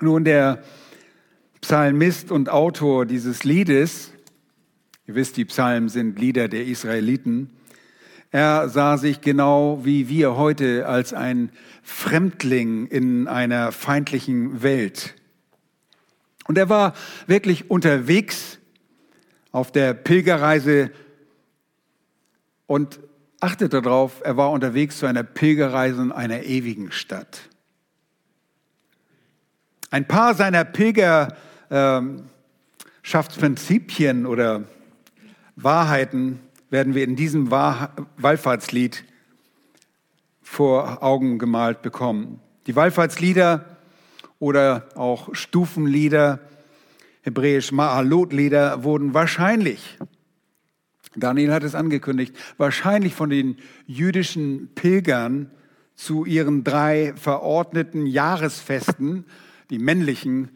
Nun, der Psalmist und Autor dieses Liedes, ihr wisst, die Psalmen sind Lieder der Israeliten, er sah sich genau wie wir heute als ein Fremdling in einer feindlichen Welt. Und er war wirklich unterwegs auf der Pilgerreise und achtete darauf, er war unterwegs zu einer Pilgerreise in einer ewigen Stadt. Ein paar seiner Pilgerschaftsprinzipien oder Wahrheiten werden wir in diesem Wallfahrtslied vor Augen gemalt bekommen. Die Wallfahrtslieder oder auch Stufenlieder, hebräisch Ma'alot-Lieder, wurden wahrscheinlich, Daniel hat es angekündigt, wahrscheinlich von den jüdischen Pilgern zu ihren drei verordneten Jahresfesten, die männlichen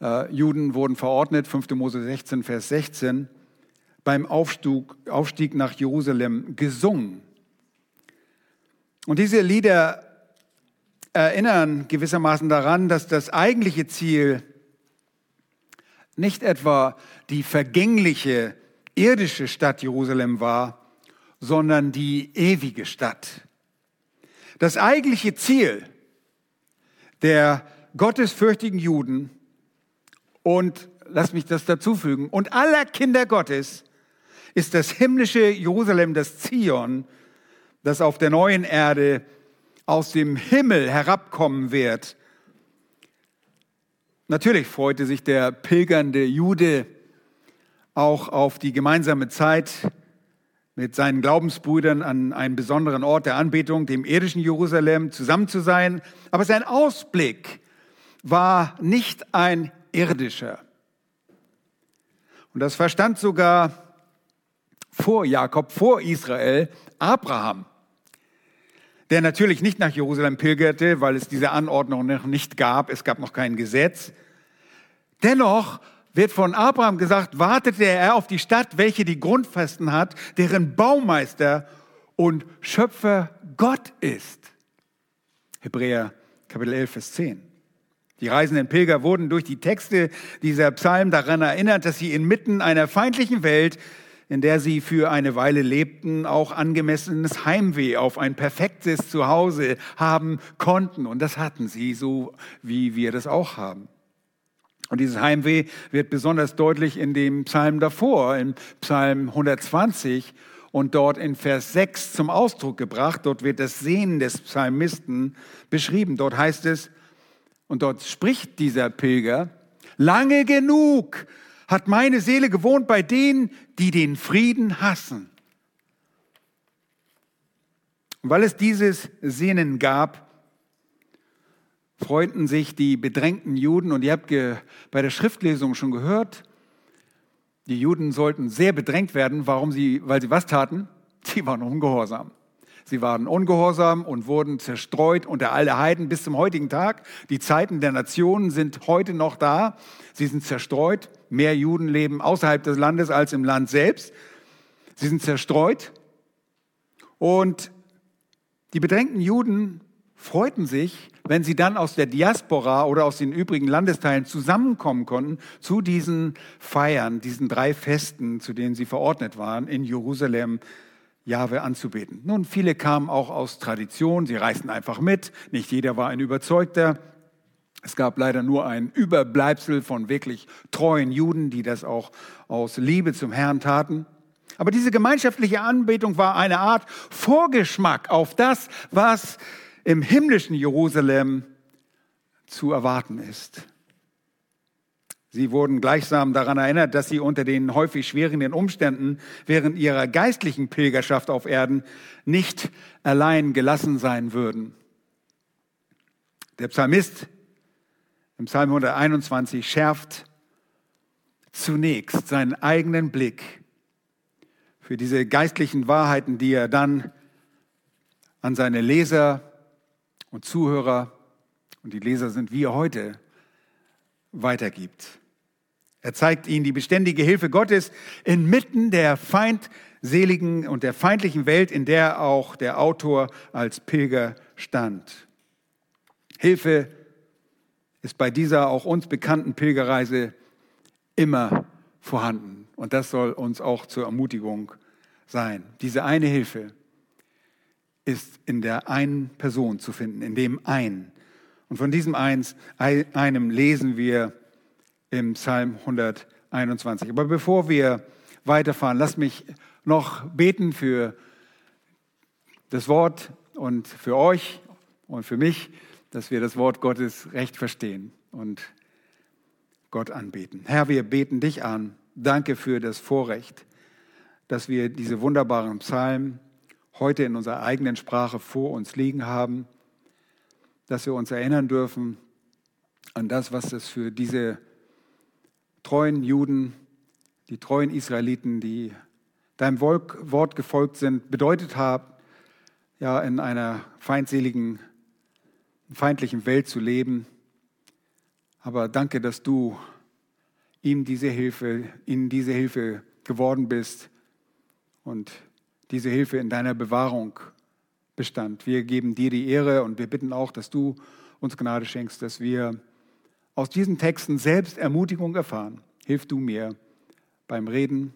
äh, Juden wurden verordnet, 5. Mose 16, Vers 16, beim Aufstieg, Aufstieg nach Jerusalem gesungen. Und diese Lieder erinnern gewissermaßen daran, dass das eigentliche Ziel nicht etwa die vergängliche irdische Stadt Jerusalem war, sondern die ewige Stadt. Das eigentliche Ziel der gottesfürchtigen Juden und, lass mich das dazufügen, und aller Kinder Gottes ist das himmlische Jerusalem, das Zion, das auf der neuen Erde aus dem Himmel herabkommen wird. Natürlich freute sich der pilgernde Jude auch auf die gemeinsame Zeit mit seinen Glaubensbrüdern an einem besonderen Ort der Anbetung, dem irdischen Jerusalem, zusammen zu sein. Aber sein Ausblick war nicht ein irdischer. Und das verstand sogar vor Jakob, vor Israel, Abraham, der natürlich nicht nach Jerusalem pilgerte, weil es diese Anordnung noch nicht gab, es gab noch kein Gesetz. Dennoch wird von Abraham gesagt, wartete er auf die Stadt, welche die Grundfesten hat, deren Baumeister und Schöpfer Gott ist. Hebräer Kapitel 11, Vers 10. Die reisenden Pilger wurden durch die Texte dieser Psalmen daran erinnert, dass sie inmitten einer feindlichen Welt, in der sie für eine Weile lebten, auch angemessenes Heimweh auf ein perfektes Zuhause haben konnten. Und das hatten sie, so wie wir das auch haben. Und dieses Heimweh wird besonders deutlich in dem Psalm davor, im Psalm 120 und dort in Vers 6 zum Ausdruck gebracht. Dort wird das Sehnen des Psalmisten beschrieben. Dort heißt es, und dort spricht dieser Pilger, lange genug hat meine Seele gewohnt bei denen, die den Frieden hassen. Und weil es dieses Sehnen gab, freuten sich die bedrängten Juden, und ihr habt bei der Schriftlesung schon gehört, die Juden sollten sehr bedrängt werden, warum sie, weil sie was taten? Sie waren ungehorsam. Sie waren ungehorsam und wurden zerstreut unter alle Heiden bis zum heutigen Tag. Die Zeiten der Nationen sind heute noch da. Sie sind zerstreut. Mehr Juden leben außerhalb des Landes als im Land selbst. Sie sind zerstreut. Und die bedrängten Juden freuten sich, wenn sie dann aus der Diaspora oder aus den übrigen Landesteilen zusammenkommen konnten zu diesen Feiern, diesen drei Festen, zu denen sie verordnet waren in Jerusalem, Jahwe anzubeten. Nun, viele kamen auch aus Tradition, sie reisten einfach mit, nicht jeder war ein Überzeugter. Es gab leider nur ein Überbleibsel von wirklich treuen Juden, die das auch aus Liebe zum Herrn taten. Aber diese gemeinschaftliche Anbetung war eine Art Vorgeschmack auf das, was im himmlischen Jerusalem zu erwarten ist. Sie wurden gleichsam daran erinnert, dass sie unter den häufig schwierigen Umständen während ihrer geistlichen Pilgerschaft auf Erden nicht allein gelassen sein würden. Der Psalmist im Psalm 121 schärft zunächst seinen eigenen Blick für diese geistlichen Wahrheiten, die er dann an seine Leser und Zuhörer, und die Leser sind wir heute, weitergibt. Er zeigt ihnen die beständige Hilfe Gottes inmitten der feindseligen und der feindlichen Welt, in der auch der Autor als Pilger stand. Hilfe ist bei dieser auch uns bekannten Pilgerreise immer vorhanden. Und das soll uns auch zur Ermutigung sein. Diese eine Hilfe ist in der einen Person zu finden, in dem einen. Und von diesem eins, einem lesen wir im Psalm 121. Aber bevor wir weiterfahren, lass mich noch beten für das Wort und für euch und für mich, dass wir das Wort Gottes recht verstehen und Gott anbeten. Herr, wir beten dich an. Danke für das Vorrecht, dass wir diese wunderbaren Psalmen heute in unserer eigenen Sprache vor uns liegen haben, dass wir uns erinnern dürfen an das, was es für diese treuen Juden, die treuen Israeliten, die deinem Wort gefolgt sind, bedeutet hat, ja, in einer feindseligen, feindlichen Welt zu leben. Aber danke, dass du ihm diese Hilfe, ihnen diese Hilfe geworden bist und diese Hilfe in deiner Bewahrung bestand. Wir geben dir die Ehre und wir bitten auch, dass du uns Gnade schenkst, dass wir aus diesen Texten selbst Ermutigung erfahren. Hilf du mir beim Reden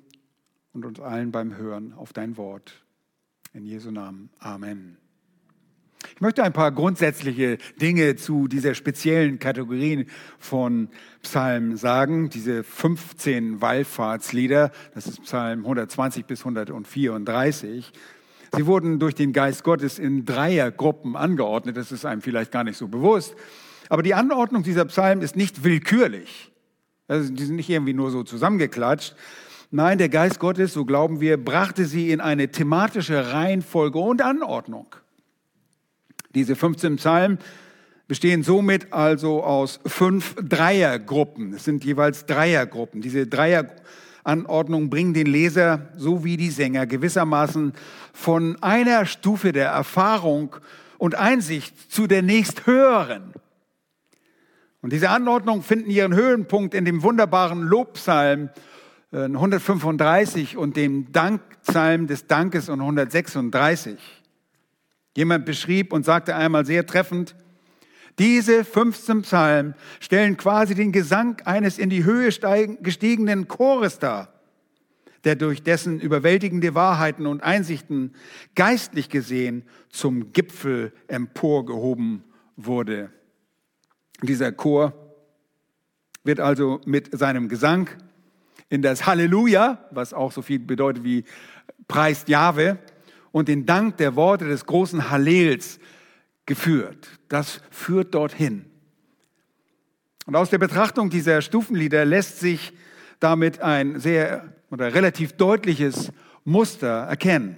und uns allen beim Hören auf dein Wort. In Jesu Namen. Amen. Ich möchte ein paar grundsätzliche Dinge zu dieser speziellen Kategorie von Psalmen sagen. Diese 15 Wallfahrtslieder, das ist Psalm 120 bis 134. Sie wurden durch den Geist Gottes in Dreiergruppen angeordnet. Das ist einem vielleicht gar nicht so bewusst. Aber die Anordnung dieser Psalmen ist nicht willkürlich. Also die sind nicht irgendwie nur so zusammengeklatscht. Nein, der Geist Gottes, so glauben wir, brachte sie in eine thematische Reihenfolge und Anordnung. Diese 15 Psalmen bestehen somit also aus fünf Dreiergruppen. Es sind jeweils Dreiergruppen. Diese Dreieranordnungen bringen den Leser sowie die Sänger gewissermaßen von einer Stufe der Erfahrung und Einsicht zu der nächsthöheren. Und diese Anordnungen finden ihren Höhenpunkt in dem wunderbaren Lobpsalm 135 äh, und dem Dankpsalm des Dankes und 136. Jemand beschrieb und sagte einmal sehr treffend, diese 15 Psalmen stellen quasi den Gesang eines in die Höhe gestiegenen Chores dar, der durch dessen überwältigende Wahrheiten und Einsichten geistlich gesehen zum Gipfel emporgehoben wurde. Dieser Chor wird also mit seinem Gesang in das Halleluja, was auch so viel bedeutet wie preist Jahwe, und den Dank der Worte des großen Hallels geführt. Das führt dorthin. Und aus der Betrachtung dieser Stufenlieder lässt sich damit ein sehr oder relativ deutliches Muster erkennen.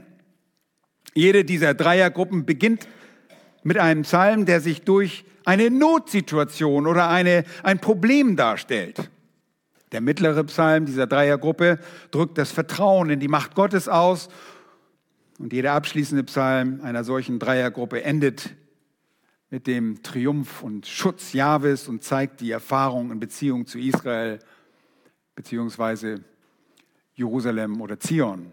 Jede dieser Dreiergruppen beginnt mit einem Psalm, der sich durch eine Notsituation oder eine, ein Problem darstellt. Der mittlere Psalm dieser Dreiergruppe drückt das Vertrauen in die Macht Gottes aus und jeder abschließende Psalm einer solchen Dreiergruppe endet mit dem Triumph und Schutz Jahwes und zeigt die Erfahrung in Beziehung zu Israel beziehungsweise Jerusalem oder Zion.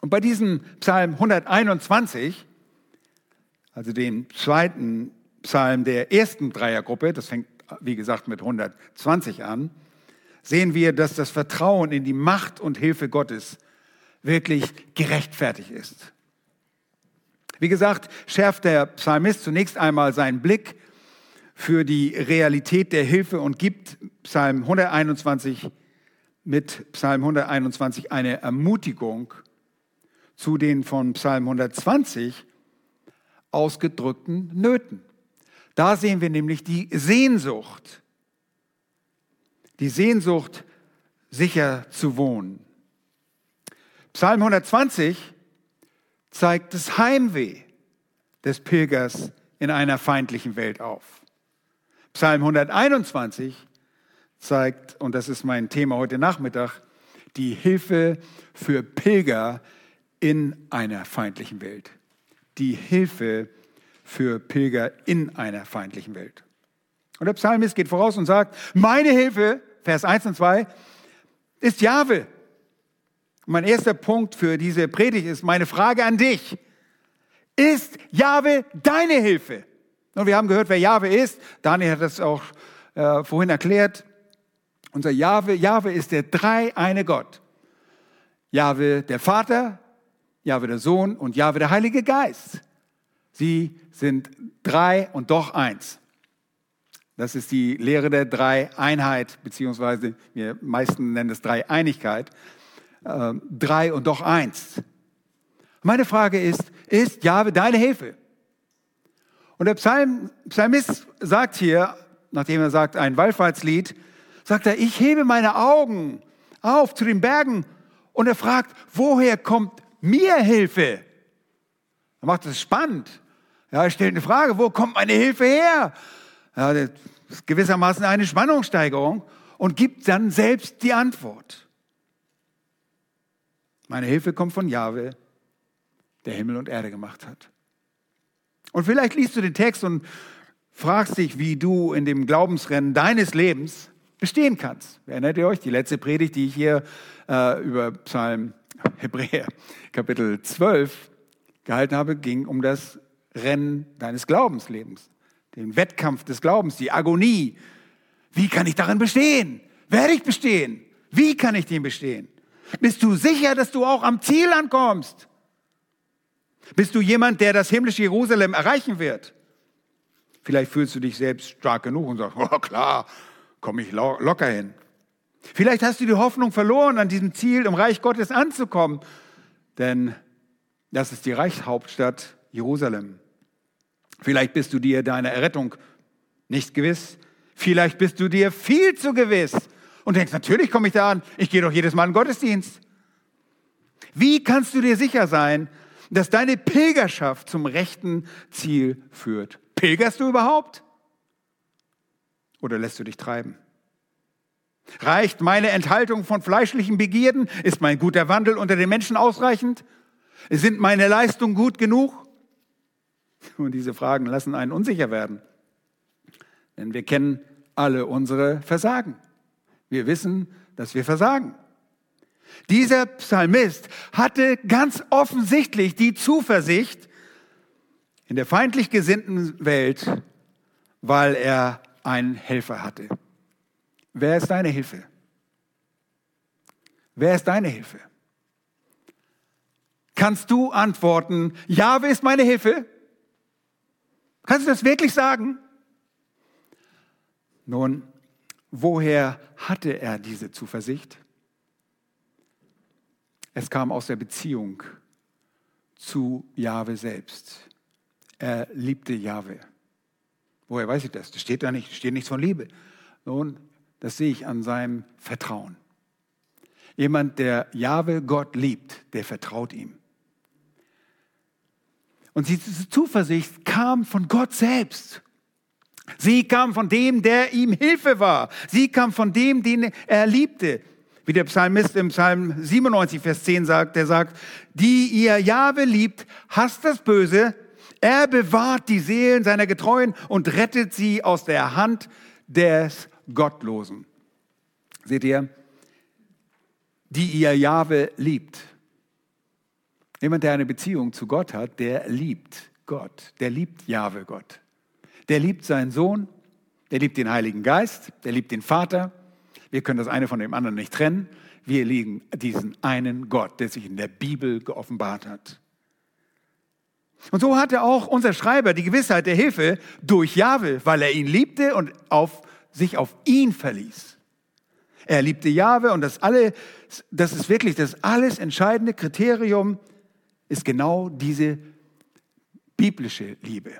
Und bei diesem Psalm 121, also dem zweiten Psalm der ersten Dreiergruppe, das fängt wie gesagt mit 120 an, sehen wir, dass das Vertrauen in die Macht und Hilfe Gottes wirklich gerechtfertigt ist. Wie gesagt, schärft der Psalmist zunächst einmal seinen Blick für die Realität der Hilfe und gibt Psalm 121 mit Psalm 121 eine Ermutigung zu den von Psalm 120 ausgedrückten Nöten. Da sehen wir nämlich die Sehnsucht, die Sehnsucht, sicher zu wohnen. Psalm 120 zeigt das Heimweh des Pilgers in einer feindlichen Welt auf. Psalm 121 zeigt, und das ist mein Thema heute Nachmittag, die Hilfe für Pilger in einer feindlichen Welt. Die Hilfe für Pilger in einer feindlichen Welt. Und der Psalmist geht voraus und sagt, meine Hilfe, Vers 1 und 2, ist Jahwe, mein erster Punkt für diese Predigt ist meine Frage an dich. Ist Jahwe deine Hilfe? Und wir haben gehört, wer Jahwe ist. Daniel hat das auch äh, vorhin erklärt. Unser Jahwe, Jahwe ist der dreieine Gott. Jahwe der Vater, Jahwe der Sohn und Jahwe der Heilige Geist. Sie sind drei und doch eins. Das ist die Lehre der Dreieinheit, beziehungsweise wir meisten nennen es Dreieinigkeit. Äh, drei und doch eins. Meine Frage ist, ist Jahwe deine Hilfe? Und der Psalm, Psalmist sagt hier, nachdem er sagt, ein Wallfahrtslied, sagt er, ich hebe meine Augen auf zu den Bergen und er fragt, woher kommt mir Hilfe? Er macht es spannend. Ja, er stellt eine Frage, wo kommt meine Hilfe her? Ja, das ist gewissermaßen eine Spannungssteigerung und gibt dann selbst die Antwort. Meine Hilfe kommt von Jahwe, der Himmel und Erde gemacht hat. Und vielleicht liest du den Text und fragst dich, wie du in dem Glaubensrennen deines Lebens bestehen kannst. Erinnert ihr euch, die letzte Predigt, die ich hier äh, über Psalm Hebräer Kapitel 12 gehalten habe, ging um das Rennen deines Glaubenslebens, den Wettkampf des Glaubens, die Agonie. Wie kann ich darin bestehen? Werde ich bestehen? Wie kann ich den bestehen? Bist du sicher, dass du auch am Ziel ankommst? Bist du jemand, der das himmlische Jerusalem erreichen wird? Vielleicht fühlst du dich selbst stark genug und sagst, oh klar, komme ich locker hin. Vielleicht hast du die Hoffnung verloren, an diesem Ziel im Reich Gottes anzukommen, denn das ist die Reichshauptstadt Jerusalem. Vielleicht bist du dir deiner Errettung nicht gewiss. Vielleicht bist du dir viel zu gewiss und denkst, natürlich komme ich da an, ich gehe doch jedes Mal in den Gottesdienst. Wie kannst du dir sicher sein, dass deine Pilgerschaft zum rechten Ziel führt? Pilgerst du überhaupt? Oder lässt du dich treiben? Reicht meine Enthaltung von fleischlichen Begierden? Ist mein guter Wandel unter den Menschen ausreichend? Sind meine Leistungen gut genug? Und diese Fragen lassen einen unsicher werden. Denn wir kennen alle unsere Versagen. Wir wissen, dass wir versagen. Dieser Psalmist hatte ganz offensichtlich die Zuversicht in der feindlich gesinnten Welt, weil er einen Helfer hatte. Wer ist deine Hilfe? Wer ist deine Hilfe? Kannst du antworten, Jahwe ist meine Hilfe? Kannst du das wirklich sagen? Nun, woher hatte er diese Zuversicht? Es kam aus der Beziehung zu Jahwe selbst. Er liebte Jahwe. Woher weiß ich das? Das steht da nicht, steht nichts von Liebe. Nun, das sehe ich an seinem Vertrauen. Jemand, der Jahwe Gott liebt, der vertraut ihm. Und diese Zuversicht kam von Gott selbst. Sie kam von dem, der ihm Hilfe war. Sie kam von dem, den er liebte. Wie der Psalmist im Psalm 97, Vers 10 sagt, der sagt, die ihr Jahwe liebt, hasst das Böse, er bewahrt die Seelen seiner Getreuen und rettet sie aus der Hand des Gottlosen. Seht ihr, die ihr Jahwe liebt. Jemand, der eine Beziehung zu Gott hat, der liebt Gott, der liebt Jahwe Gott. Der liebt seinen Sohn, der liebt den Heiligen Geist, der liebt den Vater. Wir können das eine von dem anderen nicht trennen. Wir lieben diesen einen Gott, der sich in der Bibel geoffenbart hat. Und so hatte auch unser Schreiber die Gewissheit der Hilfe durch Jahwe, weil er ihn liebte und auf, sich auf ihn verließ. Er liebte Jahwe und das, alle, das ist wirklich das alles entscheidende Kriterium, ist genau diese biblische Liebe.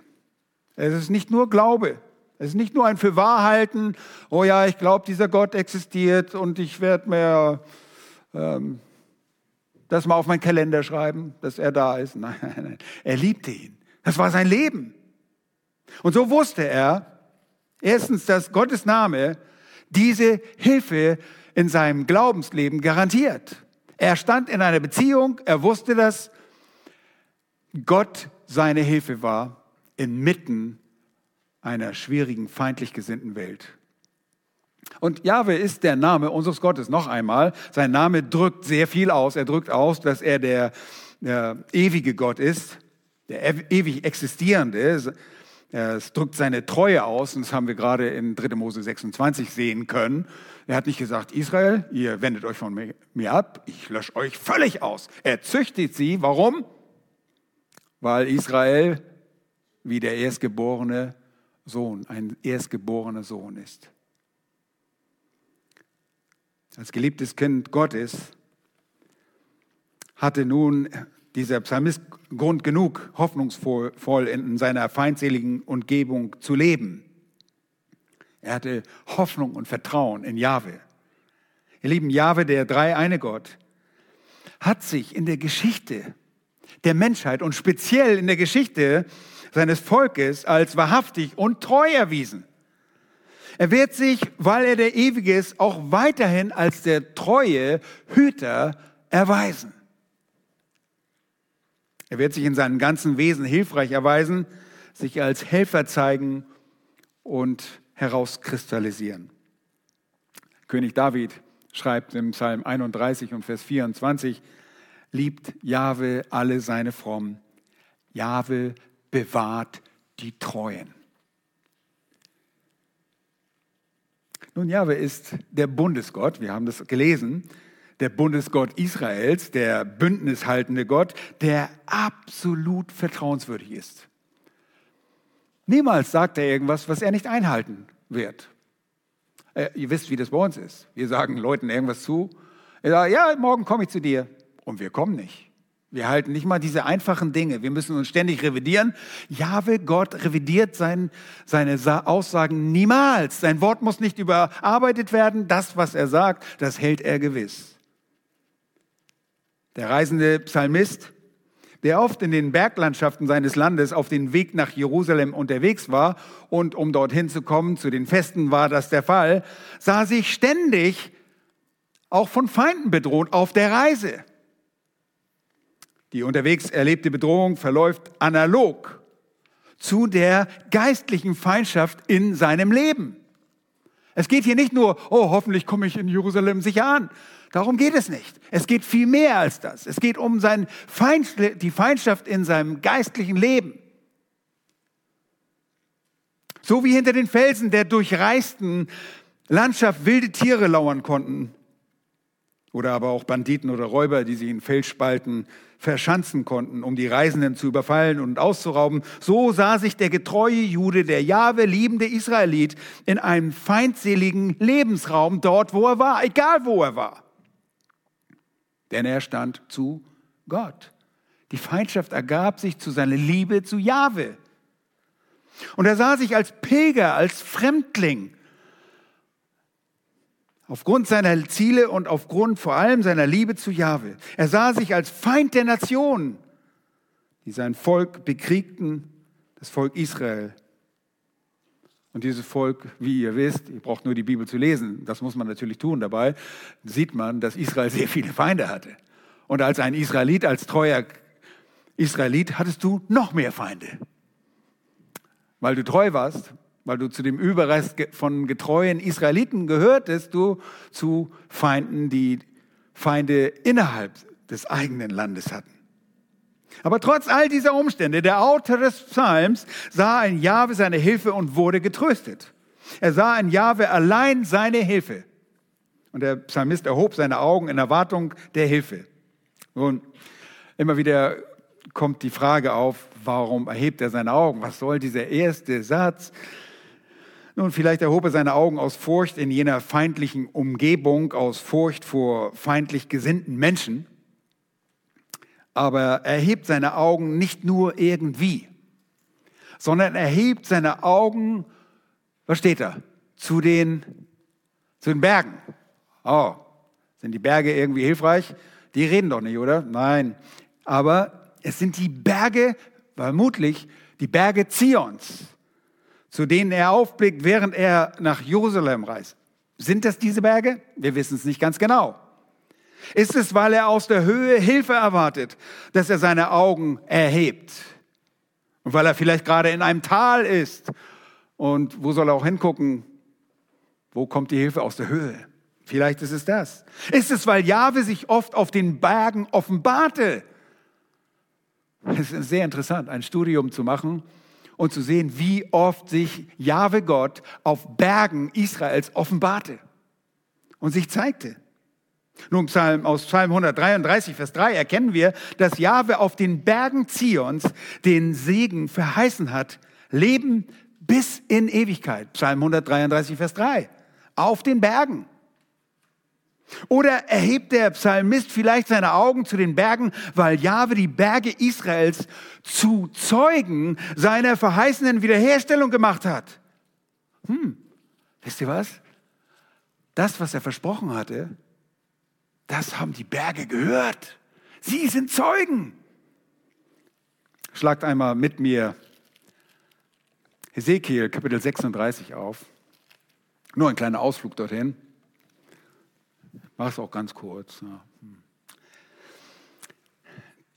Es ist nicht nur Glaube, es ist nicht nur ein Fürwahrhalten, oh ja, ich glaube, dieser Gott existiert und ich werde mir ähm, das mal auf meinen Kalender schreiben, dass er da ist. Nein, nein, nein. Er liebte ihn. Das war sein Leben. Und so wusste er, erstens, dass Gottes Name diese Hilfe in seinem Glaubensleben garantiert. Er stand in einer Beziehung, er wusste, dass Gott seine Hilfe war inmitten einer schwierigen, feindlich gesinnten Welt. Und Jahwe ist der Name unseres Gottes. Noch einmal, sein Name drückt sehr viel aus. Er drückt aus, dass er der, der ewige Gott ist, der ewig existierende. Es drückt seine Treue aus, und das haben wir gerade in 3. Mose 26 sehen können. Er hat nicht gesagt, Israel, ihr wendet euch von mir ab, ich lösche euch völlig aus. Er züchtet sie. Warum? Weil Israel wie der erstgeborene Sohn, ein erstgeborener Sohn ist. Als geliebtes Kind Gottes hatte nun dieser Psalmist Grund genug, hoffnungsvoll in seiner feindseligen Umgebung zu leben. Er hatte Hoffnung und Vertrauen in Jahwe. Ihr lieben Jahwe, der dreieine Gott, hat sich in der Geschichte der Menschheit und speziell in der Geschichte seines Volkes als wahrhaftig und treu erwiesen. Er wird sich, weil er der Ewige ist, auch weiterhin als der treue Hüter erweisen. Er wird sich in seinem ganzen Wesen hilfreich erweisen, sich als Helfer zeigen und herauskristallisieren. König David schreibt im Psalm 31 und Vers 24, liebt Jahwe alle seine Frommen. Jahwe bewahrt die Treuen. Nun, Jahwe ist der Bundesgott, wir haben das gelesen, der Bundesgott Israels, der bündnishaltende Gott, der absolut vertrauenswürdig ist. Niemals sagt er irgendwas, was er nicht einhalten wird. Äh, ihr wisst, wie das bei uns ist. Wir sagen Leuten irgendwas zu. Er sagt, ja, morgen komme ich zu dir. Und wir kommen nicht. Wir halten nicht mal diese einfachen Dinge. Wir müssen uns ständig revidieren. Jahwe, Gott revidiert sein, seine Aussagen niemals. Sein Wort muss nicht überarbeitet werden. Das, was er sagt, das hält er gewiss. Der reisende Psalmist, der oft in den Berglandschaften seines Landes auf den Weg nach Jerusalem unterwegs war und um dorthin zu kommen, zu den Festen war das der Fall, sah sich ständig auch von Feinden bedroht auf der Reise. Die unterwegs erlebte Bedrohung verläuft analog zu der geistlichen Feindschaft in seinem Leben. Es geht hier nicht nur, oh, hoffentlich komme ich in Jerusalem sicher an, Darum geht es nicht. Es geht viel mehr als das. Es geht um sein Feind, die Feindschaft in seinem geistlichen Leben. So wie hinter den Felsen der durchreisten Landschaft wilde Tiere lauern konnten. Oder aber auch Banditen oder Räuber, die sich in Felsspalten verschanzen konnten, um die Reisenden zu überfallen und auszurauben. So sah sich der getreue Jude, der Jahwe liebende Israelit, in einem feindseligen Lebensraum dort, wo er war, egal wo er war denn er stand zu Gott. Die Feindschaft ergab sich zu seiner Liebe zu Jahwe. Und er sah sich als Pilger, als Fremdling. Aufgrund seiner Ziele und aufgrund vor allem seiner Liebe zu Jahwe. Er sah sich als Feind der Nationen, die sein Volk bekriegten, das Volk Israel. Und dieses Volk, wie ihr wisst, ihr braucht nur die Bibel zu lesen, das muss man natürlich tun dabei, sieht man, dass Israel sehr viele Feinde hatte. Und als ein Israelit, als treuer Israelit, hattest du noch mehr Feinde. Weil du treu warst, weil du zu dem Überrest von getreuen Israeliten gehörtest, du zu Feinden, die Feinde innerhalb des eigenen Landes hatten. Aber trotz all dieser Umstände, der Autor des Psalms sah in Jahwe seine Hilfe und wurde getröstet. Er sah in Jahwe allein seine Hilfe. Und der Psalmist erhob seine Augen in Erwartung der Hilfe. Nun, immer wieder kommt die Frage auf, warum erhebt er seine Augen? Was soll dieser erste Satz? Nun, vielleicht erhob er seine Augen aus Furcht in jener feindlichen Umgebung, aus Furcht vor feindlich gesinnten Menschen aber er hebt seine Augen nicht nur irgendwie, sondern er hebt seine Augen, was steht da? Zu den, zu den Bergen. Oh, sind die Berge irgendwie hilfreich? Die reden doch nicht, oder? Nein. Aber es sind die Berge, vermutlich die Berge Zions, zu denen er aufblickt, während er nach Jerusalem reist. Sind das diese Berge? Wir wissen es nicht ganz genau. Ist es, weil er aus der Höhe Hilfe erwartet, dass er seine Augen erhebt? Und weil er vielleicht gerade in einem Tal ist? Und wo soll er auch hingucken? Wo kommt die Hilfe aus der Höhe? Vielleicht ist es das. Ist es, weil Jahwe sich oft auf den Bergen offenbarte? Es ist sehr interessant, ein Studium zu machen und zu sehen, wie oft sich Jahwe Gott auf Bergen Israels offenbarte und sich zeigte. Nun, Psalm, aus Psalm 133, Vers 3 erkennen wir, dass Jahwe auf den Bergen Zions den Segen verheißen hat. Leben bis in Ewigkeit. Psalm 133, Vers 3. Auf den Bergen. Oder erhebt der Psalmist vielleicht seine Augen zu den Bergen, weil Jahwe die Berge Israels zu Zeugen seiner verheißenen Wiederherstellung gemacht hat? Hm, wisst ihr was? Das, was er versprochen hatte, das haben die Berge gehört. Sie sind Zeugen. Schlagt einmal mit mir Ezekiel Kapitel 36 auf. Nur ein kleiner Ausflug dorthin. Mach es auch ganz kurz.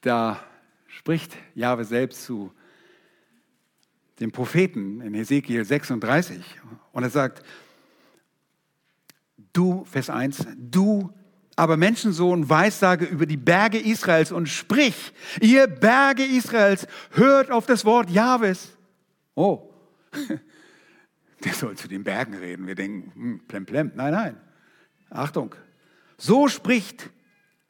Da spricht Jahwe selbst zu dem Propheten in Ezekiel 36 und er sagt, du, Vers 1, du aber Menschensohn weissage über die Berge Israels und sprich, ihr Berge Israels, hört auf das Wort Jahwes. Oh, der soll zu den Bergen reden. Wir denken, hm, plem, plem. Nein, nein. Achtung. So spricht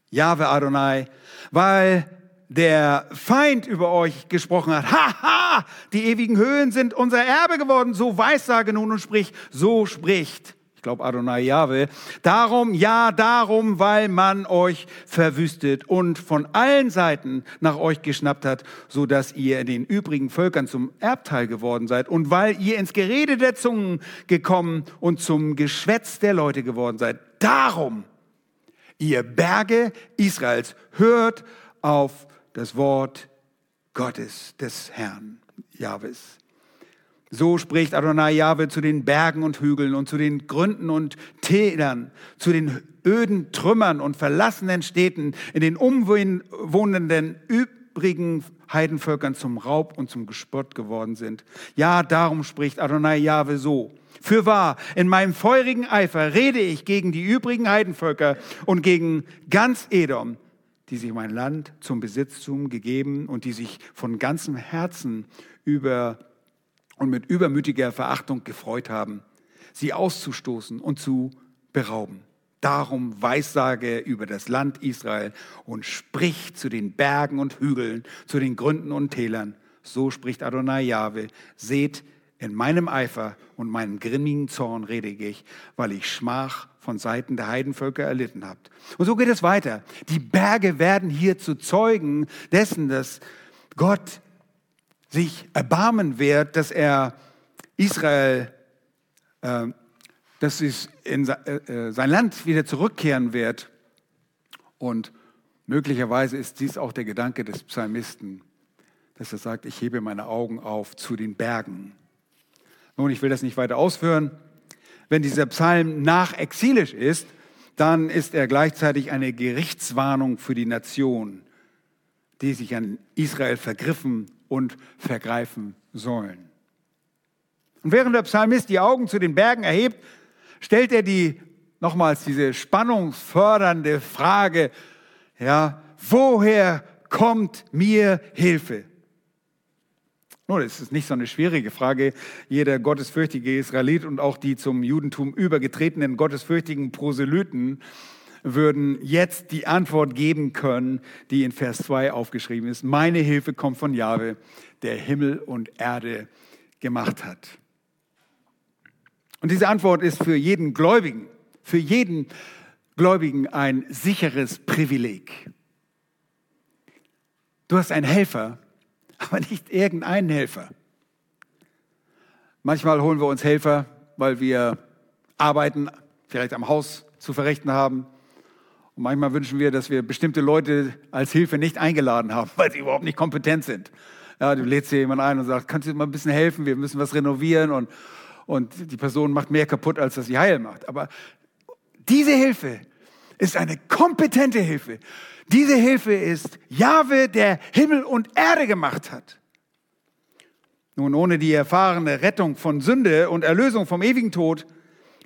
Jahwe Adonai, weil der Feind über euch gesprochen hat. Haha, die ewigen Höhen sind unser Erbe geworden. So weissage nun und sprich, so spricht ich glaube Adonai Jahwe. Darum, ja, darum, weil man euch verwüstet und von allen Seiten nach euch geschnappt hat, so dass ihr den übrigen Völkern zum Erbteil geworden seid und weil ihr ins Gerede der Zungen gekommen und zum Geschwätz der Leute geworden seid. Darum, ihr Berge Israels, hört auf das Wort Gottes des Herrn, Jahwes. So spricht Adonai Jahwe zu den Bergen und Hügeln und zu den Gründen und Tälern, zu den öden Trümmern und verlassenen Städten, in den umwohnenden übrigen Heidenvölkern zum Raub und zum Gespott geworden sind. Ja, darum spricht Adonai Jahwe so. Für wahr, in meinem feurigen Eifer rede ich gegen die übrigen Heidenvölker und gegen ganz Edom, die sich mein Land zum Besitztum gegeben und die sich von ganzem Herzen über und mit übermütiger Verachtung gefreut haben, sie auszustoßen und zu berauben. Darum weissage über das Land Israel und sprich zu den Bergen und Hügeln, zu den Gründen und Tälern. So spricht Adonai Jahwe. Seht, in meinem Eifer und meinem grimmigen Zorn rede ich, weil ich Schmach von Seiten der Heidenvölker erlitten habt. Und so geht es weiter. Die Berge werden hier zu Zeugen dessen, dass Gott sich erbarmen wird, dass er Israel, äh, dass es in äh, sein Land wieder zurückkehren wird. Und möglicherweise ist dies auch der Gedanke des Psalmisten, dass er sagt, ich hebe meine Augen auf zu den Bergen. Nun, ich will das nicht weiter ausführen. Wenn dieser Psalm nachexilisch ist, dann ist er gleichzeitig eine Gerichtswarnung für die Nation, die sich an Israel vergriffen und vergreifen sollen. Und während der Psalmist die Augen zu den Bergen erhebt, stellt er die nochmals diese spannungsfördernde Frage, ja, woher kommt mir Hilfe? Nun, das ist nicht so eine schwierige Frage. Jeder gottesfürchtige Israelit und auch die zum Judentum übergetretenen gottesfürchtigen Proselyten würden jetzt die Antwort geben können, die in Vers 2 aufgeschrieben ist. Meine Hilfe kommt von Jahwe, der Himmel und Erde gemacht hat. Und diese Antwort ist für jeden Gläubigen, für jeden Gläubigen ein sicheres Privileg. Du hast einen Helfer, aber nicht irgendeinen Helfer. Manchmal holen wir uns Helfer, weil wir Arbeiten vielleicht am Haus zu verrichten haben und manchmal wünschen wir, dass wir bestimmte Leute als Hilfe nicht eingeladen haben, weil sie überhaupt nicht kompetent sind. Ja, du lädst hier jemanden ein und sagst, kannst du mal ein bisschen helfen? Wir müssen was renovieren und, und die Person macht mehr kaputt, als dass sie heil macht. Aber diese Hilfe ist eine kompetente Hilfe. Diese Hilfe ist Jahwe, der Himmel und Erde gemacht hat. Nun, ohne die erfahrene Rettung von Sünde und Erlösung vom ewigen Tod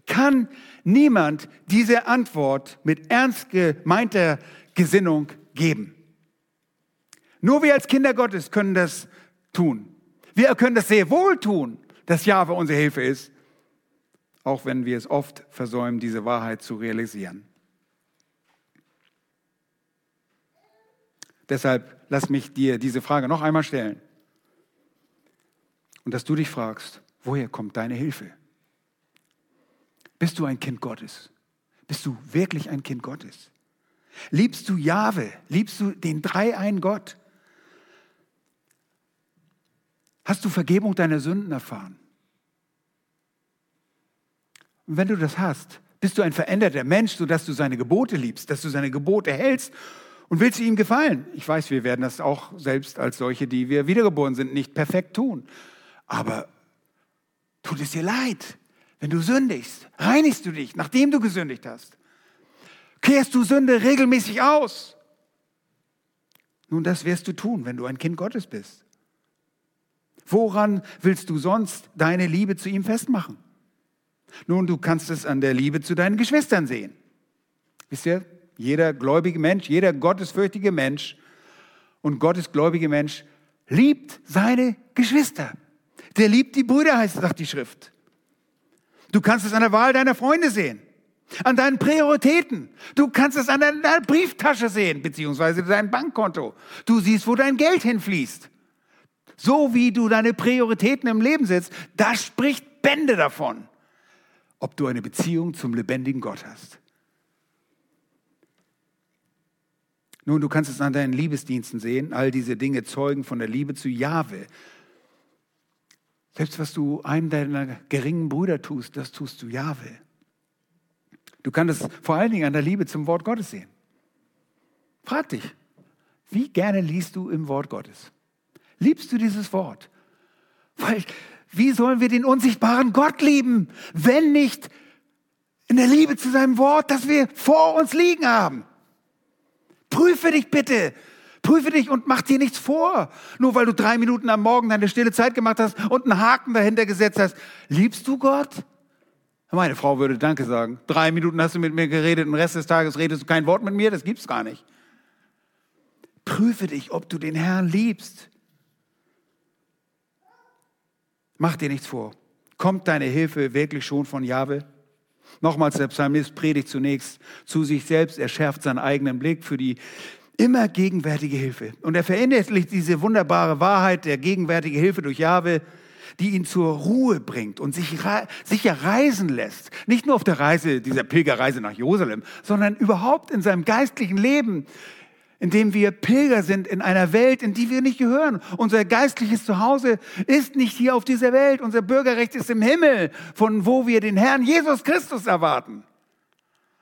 kann niemand diese Antwort mit ernst gemeinter Gesinnung geben. Nur wir als Kinder Gottes können das tun. Wir können das sehr wohl tun, dass Jahwe unsere Hilfe ist, auch wenn wir es oft versäumen, diese Wahrheit zu realisieren. Deshalb lass mich dir diese Frage noch einmal stellen. Und dass du dich fragst, woher kommt deine Hilfe? Bist du ein Kind Gottes? Bist du wirklich ein Kind Gottes? Liebst du Jahwe? Liebst du den dreieinen Gott? Hast du Vergebung deiner Sünden erfahren? Und wenn du das hast, bist du ein veränderter Mensch, sodass du seine Gebote liebst, dass du seine Gebote hältst und willst ihm gefallen. Ich weiß, wir werden das auch selbst als solche, die wir wiedergeboren sind, nicht perfekt tun. Aber tut es dir leid, wenn du sündigst? Reinigst du dich, nachdem du gesündigt hast? Kehrst du Sünde regelmäßig aus? Nun, das wirst du tun, wenn du ein Kind Gottes bist. Woran willst du sonst deine Liebe zu ihm festmachen? Nun, du kannst es an der Liebe zu deinen Geschwistern sehen. Wisst ihr, jeder gläubige Mensch, jeder gottesfürchtige Mensch und gottesgläubige Mensch liebt seine Geschwister. Der liebt die Brüder, heißt, sagt die Schrift. Du kannst es an der Wahl deiner Freunde sehen, an deinen Prioritäten. Du kannst es an deiner Brieftasche sehen, beziehungsweise dein Bankkonto. Du siehst, wo dein Geld hinfließt. So wie du deine Prioritäten im Leben setzt, das spricht Bände davon, ob du eine Beziehung zum lebendigen Gott hast. Nun, du kannst es an deinen Liebesdiensten sehen. All diese Dinge zeugen von der Liebe zu Jahwe. Selbst was du einem deiner geringen Brüder tust, das tust du Jahwe. Du kannst es vor allen Dingen an der Liebe zum Wort Gottes sehen. Frag dich, wie gerne liest du im Wort Gottes? Liebst du dieses Wort? Weil, wie sollen wir den unsichtbaren Gott lieben, wenn nicht in der Liebe zu seinem Wort, das wir vor uns liegen haben? Prüfe dich bitte. Prüfe dich und mach dir nichts vor. Nur weil du drei Minuten am Morgen deine stille Zeit gemacht hast und einen Haken dahinter gesetzt hast. Liebst du Gott? Meine Frau würde Danke sagen. Drei Minuten hast du mit mir geredet, den Rest des Tages redest du kein Wort mit mir. Das gibt's gar nicht. Prüfe dich, ob du den Herrn liebst. Mach dir nichts vor. Kommt deine Hilfe wirklich schon von Jahwe? Nochmals, der Psalmist predigt zunächst zu sich selbst, er schärft seinen eigenen Blick für die immer gegenwärtige Hilfe. Und er verinnerlicht diese wunderbare Wahrheit der gegenwärtigen Hilfe durch Jahwe, die ihn zur Ruhe bringt und sich sicher reisen lässt. Nicht nur auf der Reise, dieser Pilgerreise nach Jerusalem, sondern überhaupt in seinem geistlichen Leben, indem wir Pilger sind in einer Welt, in die wir nicht gehören. Unser geistliches Zuhause ist nicht hier auf dieser Welt. Unser Bürgerrecht ist im Himmel, von wo wir den Herrn Jesus Christus erwarten.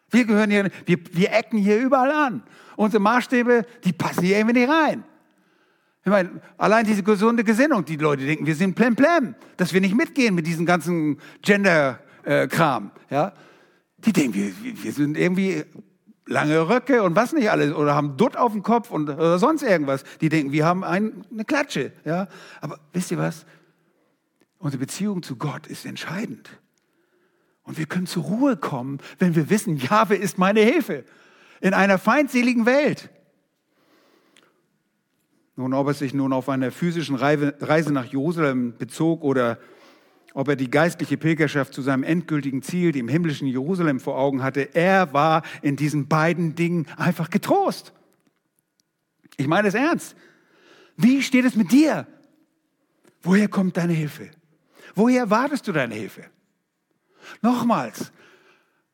Wir gehören hier, wir, wir ecken hier überall an. Unsere Maßstäbe, die passen hier irgendwie nicht rein. Ich meine, allein diese gesunde Gesinnung, die Leute denken, wir sind plemplem, dass wir nicht mitgehen mit diesem ganzen Gender-Kram. Ja? Die denken, wir, wir sind irgendwie lange Röcke und was nicht alles oder haben Dutt auf dem Kopf und oder sonst irgendwas. Die denken, wir haben ein, eine Klatsche. Ja? Aber wisst ihr was? Unsere Beziehung zu Gott ist entscheidend. Und wir können zur Ruhe kommen, wenn wir wissen, Jahwe ist meine Hilfe in einer feindseligen Welt. Nun, ob es sich nun auf einer physischen Reise nach Jerusalem bezog oder ob er die geistliche Pilgerschaft zu seinem endgültigen Ziel, dem himmlischen Jerusalem, vor Augen hatte. Er war in diesen beiden Dingen einfach getrost. Ich meine es ernst. Wie steht es mit dir? Woher kommt deine Hilfe? Woher erwartest du deine Hilfe? Nochmals,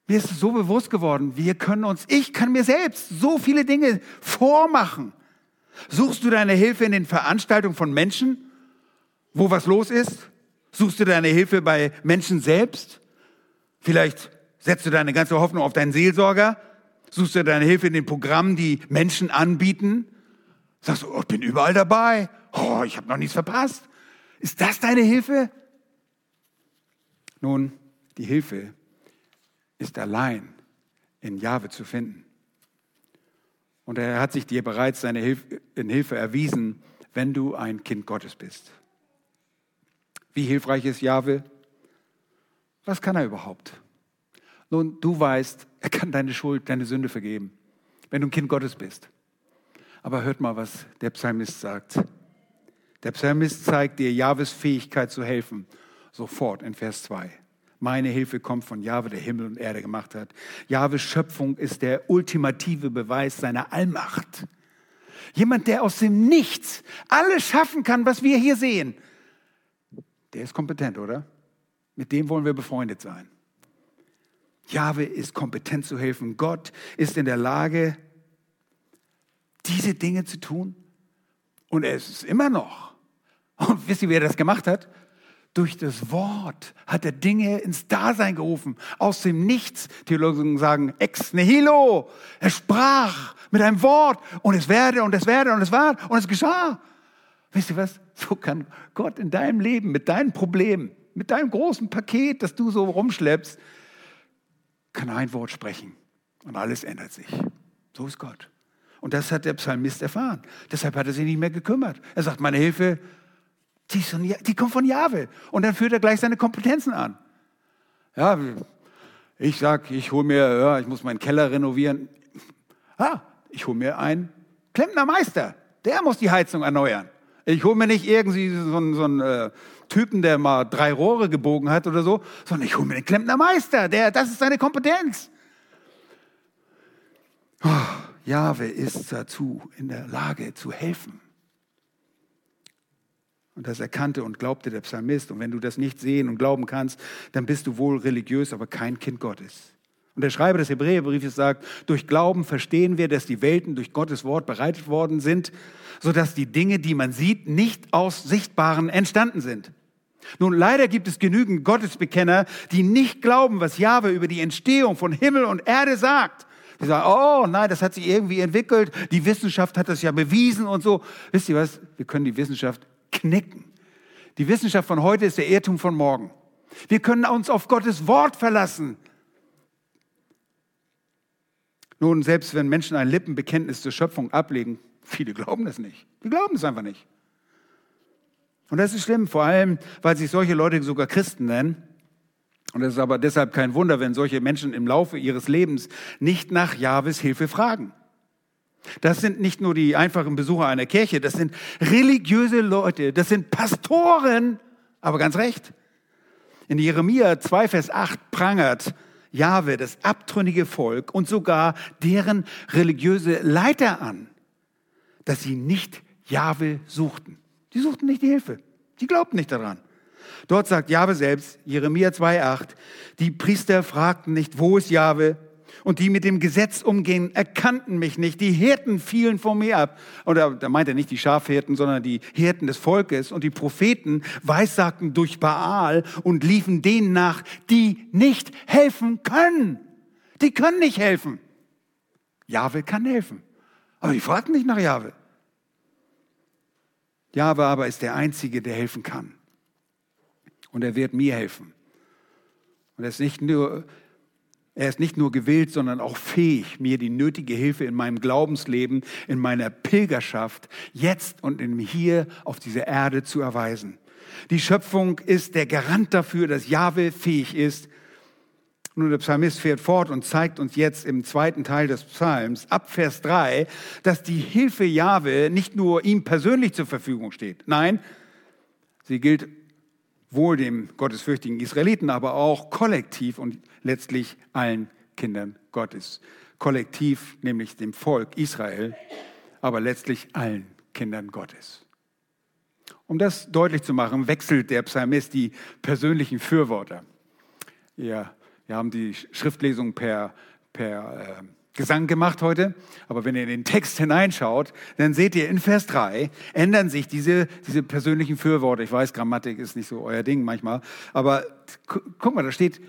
mir ist so bewusst geworden, wir können uns, ich kann mir selbst so viele Dinge vormachen. Suchst du deine Hilfe in den Veranstaltungen von Menschen, wo was los ist? Suchst du deine Hilfe bei Menschen selbst? Vielleicht setzt du deine ganze Hoffnung auf deinen Seelsorger? Suchst du deine Hilfe in den Programmen, die Menschen anbieten? Sagst du, oh, ich bin überall dabei. Oh, ich habe noch nichts verpasst. Ist das deine Hilfe? Nun, die Hilfe ist allein in Jahwe zu finden. Und er hat sich dir bereits seine Hilfe, in Hilfe erwiesen, wenn du ein Kind Gottes bist. Wie hilfreich ist Jahwe? Was kann er überhaupt? Nun, du weißt, er kann deine Schuld, deine Sünde vergeben, wenn du ein Kind Gottes bist. Aber hört mal, was der Psalmist sagt. Der Psalmist zeigt dir Jahwes Fähigkeit zu helfen. Sofort in Vers 2. Meine Hilfe kommt von Jahwe, der Himmel und Erde gemacht hat. Jahwes Schöpfung ist der ultimative Beweis seiner Allmacht. Jemand, der aus dem Nichts alles schaffen kann, was wir hier sehen. Der ist kompetent, oder? Mit dem wollen wir befreundet sein. Jahwe ist kompetent zu helfen. Gott ist in der Lage, diese Dinge zu tun. Und er ist es immer noch. Und wisst ihr, wer das gemacht hat? Durch das Wort hat er Dinge ins Dasein gerufen, aus dem Nichts. Theologen sagen ex nihilo. Er sprach mit einem Wort und es werde und es werde und es war und es geschah. Wisst ihr was? So kann Gott in deinem Leben, mit deinen Problemen, mit deinem großen Paket, das du so rumschleppst, kann ein Wort sprechen und alles ändert sich. So ist Gott. Und das hat der Psalmist erfahren. Deshalb hat er sich nicht mehr gekümmert. Er sagt, meine Hilfe, die, von, die kommt von Jahwe. Und dann führt er gleich seine Kompetenzen an. Ja, ich sag, ich hole mir, ja, ich muss meinen Keller renovieren. Ah, ich hole mir einen Klempnermeister. Der muss die Heizung erneuern. Ich hole mir nicht irgendwie so einen, so einen äh, Typen, der mal drei Rohre gebogen hat oder so, sondern ich hole mir den Klempnermeister. Der, das ist seine Kompetenz. Oh, Jahwe ist dazu in der Lage zu helfen. Und das erkannte und glaubte der Psalmist. Und wenn du das nicht sehen und glauben kannst, dann bist du wohl religiös, aber kein Kind Gottes. Und der Schreiber des Hebräerbriefes sagt, durch Glauben verstehen wir, dass die Welten durch Gottes Wort bereitet worden sind, sodass die Dinge, die man sieht, nicht aus Sichtbaren entstanden sind. Nun, leider gibt es genügend Gottesbekenner, die nicht glauben, was Jahwe über die Entstehung von Himmel und Erde sagt. Die sagen, oh nein, das hat sich irgendwie entwickelt, die Wissenschaft hat das ja bewiesen und so. Wisst ihr was? Wir können die Wissenschaft knicken. Die Wissenschaft von heute ist der Irrtum von morgen. Wir können uns auf Gottes Wort verlassen. Nun, selbst wenn Menschen ein Lippenbekenntnis zur Schöpfung ablegen, viele glauben das nicht. Die glauben es einfach nicht. Und das ist schlimm, vor allem, weil sich solche Leute sogar Christen nennen. Und es ist aber deshalb kein Wunder, wenn solche Menschen im Laufe ihres Lebens nicht nach Jahwes Hilfe fragen. Das sind nicht nur die einfachen Besucher einer Kirche, das sind religiöse Leute, das sind Pastoren, aber ganz recht. In Jeremia 2, Vers 8 prangert Jahwe das abtrünnige Volk und sogar deren religiöse Leiter an, dass sie nicht Jahwe suchten. Die suchten nicht die Hilfe. Die glaubten nicht daran. Dort sagt Jahwe selbst, Jeremia 2,8, die Priester fragten nicht, wo ist Jahwe? Und die mit dem Gesetz umgehen, erkannten mich nicht. Die Hirten fielen vor mir ab. Oder da meint er nicht die Schafhirten, sondern die Hirten des Volkes. Und die Propheten weissagten durch Baal und liefen denen nach, die nicht helfen können. Die können nicht helfen. Jahwe kann helfen. Aber die fragten nicht nach Jahwe. Jahwe aber ist der Einzige, der helfen kann. Und er wird mir helfen. Und er ist nicht nur, er ist nicht nur gewillt, sondern auch fähig, mir die nötige Hilfe in meinem Glaubensleben, in meiner Pilgerschaft, jetzt und im Hier auf dieser Erde zu erweisen. Die Schöpfung ist der Garant dafür, dass Jahwe fähig ist, nun, der Psalmist fährt fort und zeigt uns jetzt im zweiten Teil des Psalms, ab Vers 3, dass die Hilfe Jahwe nicht nur ihm persönlich zur Verfügung steht. Nein, sie gilt wohl dem gottesfürchtigen Israeliten, aber auch kollektiv und letztlich allen Kindern Gottes. Kollektiv, nämlich dem Volk Israel, aber letztlich allen Kindern Gottes. Um das deutlich zu machen, wechselt der Psalmist die persönlichen Fürworter. Ja, wir haben die Schriftlesung per, per äh, Gesang gemacht heute, aber wenn ihr in den Text hineinschaut, dann seht ihr in Vers 3 ändern sich diese, diese persönlichen Fürworte. Ich weiß, Grammatik ist nicht so euer Ding manchmal, aber guck mal, da steht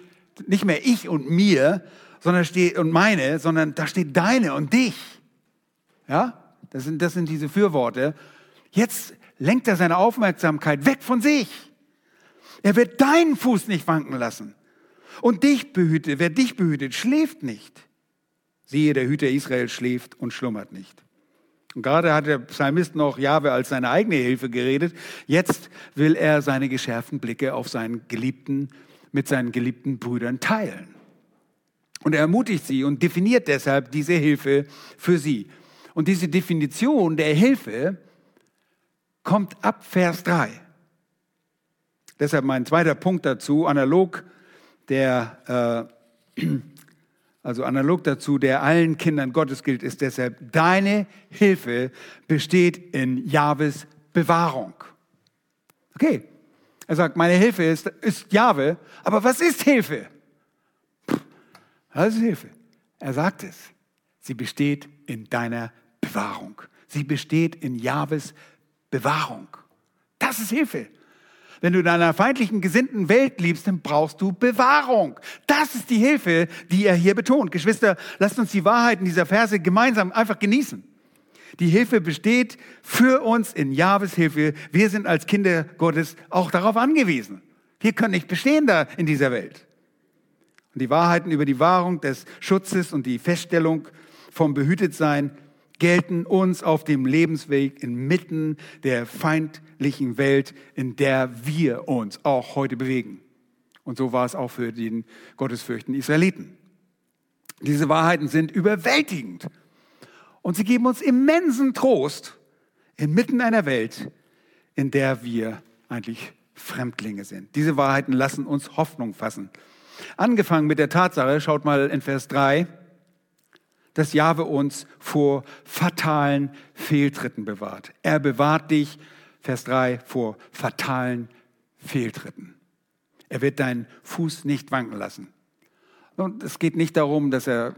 nicht mehr ich und mir, sondern steht und meine, sondern da steht deine und dich. Ja, das sind, das sind diese Fürworte. Jetzt lenkt er seine Aufmerksamkeit weg von sich. Er wird deinen Fuß nicht wanken lassen. Und dich behütet, wer dich behütet, schläft nicht. Siehe, der Hüter Israel schläft und schlummert nicht. Und gerade hat der Psalmist noch Jahwe als seine eigene Hilfe geredet. Jetzt will er seine geschärften Blicke auf seinen Geliebten mit seinen geliebten Brüdern teilen. Und er ermutigt sie und definiert deshalb diese Hilfe für sie. Und diese Definition der Hilfe kommt ab Vers 3. Deshalb mein zweiter Punkt dazu, analog der, äh, also analog dazu, der allen Kindern Gottes gilt, ist deshalb, deine Hilfe besteht in Jahwes Bewahrung. Okay, er sagt, meine Hilfe ist, ist Jahwe, aber was ist Hilfe? Was ist Hilfe? Er sagt es, sie besteht in deiner Bewahrung. Sie besteht in Jahwes Bewahrung. Das ist Hilfe. Wenn du in einer feindlichen, gesinnten Welt liebst, dann brauchst du Bewahrung. Das ist die Hilfe, die er hier betont. Geschwister, lasst uns die Wahrheiten dieser Verse gemeinsam einfach genießen. Die Hilfe besteht für uns in Jahwes Hilfe. Wir sind als Kinder Gottes auch darauf angewiesen. Wir können nicht bestehen da in dieser Welt. Und die Wahrheiten über die Wahrung des Schutzes und die Feststellung vom Behütetsein gelten uns auf dem Lebensweg inmitten der feindlichen Welt, in der wir uns auch heute bewegen. Und so war es auch für den gottesfürchten Israeliten. Diese Wahrheiten sind überwältigend und sie geben uns immensen Trost inmitten einer Welt, in der wir eigentlich Fremdlinge sind. Diese Wahrheiten lassen uns Hoffnung fassen. Angefangen mit der Tatsache, schaut mal in Vers 3, dass Jahwe uns vor fatalen Fehltritten bewahrt. Er bewahrt dich, Vers 3, vor fatalen Fehltritten. Er wird deinen Fuß nicht wanken lassen. Und es geht nicht darum, dass er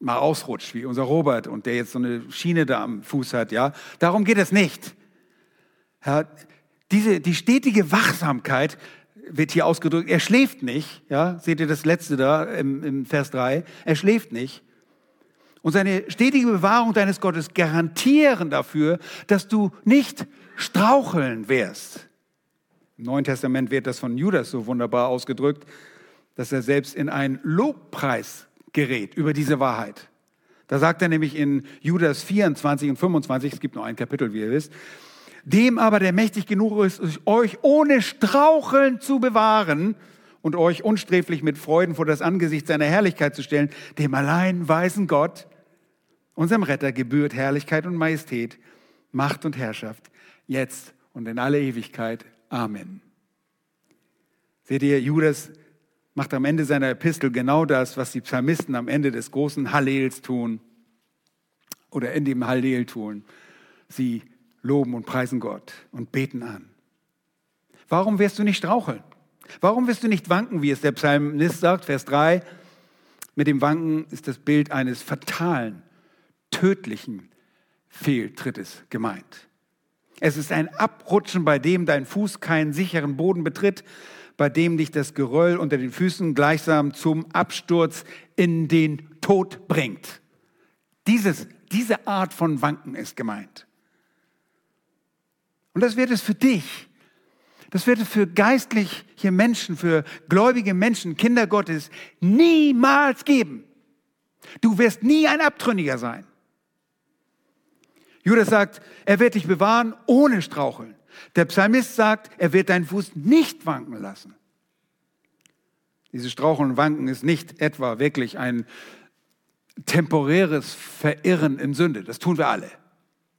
mal ausrutscht, wie unser Robert und der jetzt so eine Schiene da am Fuß hat, ja. Darum geht es nicht. Ja, diese, die stetige Wachsamkeit wird hier ausgedrückt. Er schläft nicht, ja. Seht ihr das letzte da im, im Vers 3? Er schläft nicht. Und seine stetige Bewahrung deines Gottes garantieren dafür, dass du nicht straucheln wirst. Im Neuen Testament wird das von Judas so wunderbar ausgedrückt, dass er selbst in einen Lobpreis gerät über diese Wahrheit. Da sagt er nämlich in Judas 24 und 25, es gibt nur ein Kapitel, wie ihr wisst, dem aber, der mächtig genug ist, euch ohne Straucheln zu bewahren und euch unsträflich mit Freuden vor das Angesicht seiner Herrlichkeit zu stellen, dem allein weisen Gott, unserem Retter, gebührt Herrlichkeit und Majestät, Macht und Herrschaft, jetzt und in alle Ewigkeit. Amen. Seht ihr, Judas macht am Ende seiner Epistel genau das, was die Psalmisten am Ende des großen Hallels tun oder in dem Hallel tun. Sie loben und preisen Gott und beten an. Warum wirst du nicht straucheln? Warum wirst du nicht wanken, wie es der Psalmist sagt, Vers 3? Mit dem Wanken ist das Bild eines fatalen, tödlichen Fehltrittes gemeint. Es ist ein Abrutschen, bei dem dein Fuß keinen sicheren Boden betritt, bei dem dich das Geröll unter den Füßen gleichsam zum Absturz in den Tod bringt. Dieses, diese Art von Wanken ist gemeint. Und das wird es für dich, das wird es für geistliche Menschen, für gläubige Menschen, Kinder Gottes, niemals geben. Du wirst nie ein Abtrünniger sein. Judas sagt, er wird dich bewahren ohne Straucheln. Der Psalmist sagt, er wird deinen Fuß nicht wanken lassen. Dieses Straucheln und Wanken ist nicht etwa wirklich ein temporäres Verirren in Sünde. Das tun wir alle.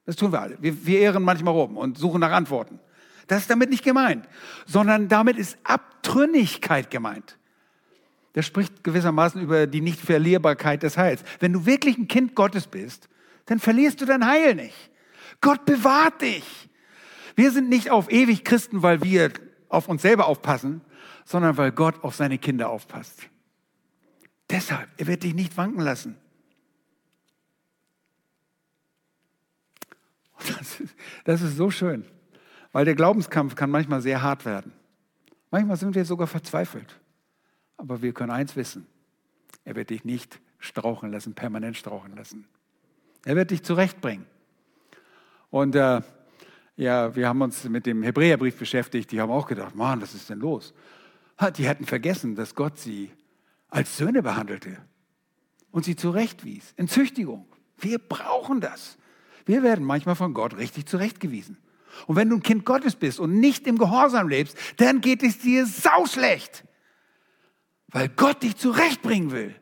Das tun wir alle. Wir, wir irren manchmal rum und suchen nach Antworten. Das ist damit nicht gemeint, sondern damit ist Abtrünnigkeit gemeint. Der spricht gewissermaßen über die Nichtverlierbarkeit des Heils. Wenn du wirklich ein Kind Gottes bist, dann verlierst du dein Heil nicht. Gott bewahrt dich. Wir sind nicht auf ewig Christen, weil wir auf uns selber aufpassen, sondern weil Gott auf seine Kinder aufpasst. Deshalb, er wird dich nicht wanken lassen. Das ist, das ist so schön, weil der Glaubenskampf kann manchmal sehr hart werden. Manchmal sind wir sogar verzweifelt. Aber wir können eins wissen, er wird dich nicht strauchen lassen, permanent strauchen lassen. Er wird dich zurechtbringen. Und äh, ja, wir haben uns mit dem Hebräerbrief beschäftigt. Die haben auch gedacht, Mann, was ist denn los? Die hatten vergessen, dass Gott sie als Söhne behandelte und sie zurechtwies. In Züchtigung. Wir brauchen das. Wir werden manchmal von Gott richtig zurechtgewiesen. Und wenn du ein Kind Gottes bist und nicht im Gehorsam lebst, dann geht es dir sauschlecht. Weil Gott dich zurechtbringen will.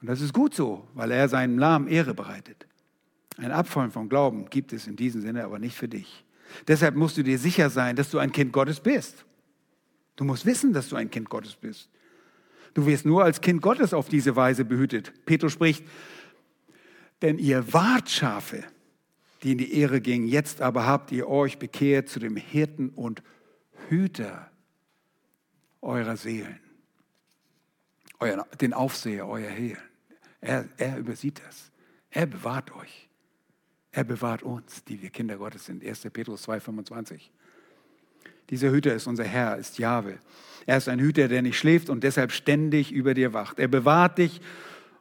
Und das ist gut so, weil er seinem Namen Ehre bereitet. Ein Abfallen vom Glauben gibt es in diesem Sinne aber nicht für dich. Deshalb musst du dir sicher sein, dass du ein Kind Gottes bist. Du musst wissen, dass du ein Kind Gottes bist. Du wirst nur als Kind Gottes auf diese Weise behütet. Petrus spricht, denn ihr wart Schafe, die in die Ehre gingen, jetzt aber habt ihr euch bekehrt zu dem Hirten und Hüter eurer Seelen, euer, den Aufseher eurer Seelen. Er, er übersieht das. Er bewahrt euch. Er bewahrt uns, die wir Kinder Gottes sind. 1. Petrus 2,25. Dieser Hüter ist unser Herr, ist Jahwe. Er ist ein Hüter, der nicht schläft und deshalb ständig über dir wacht. Er bewahrt dich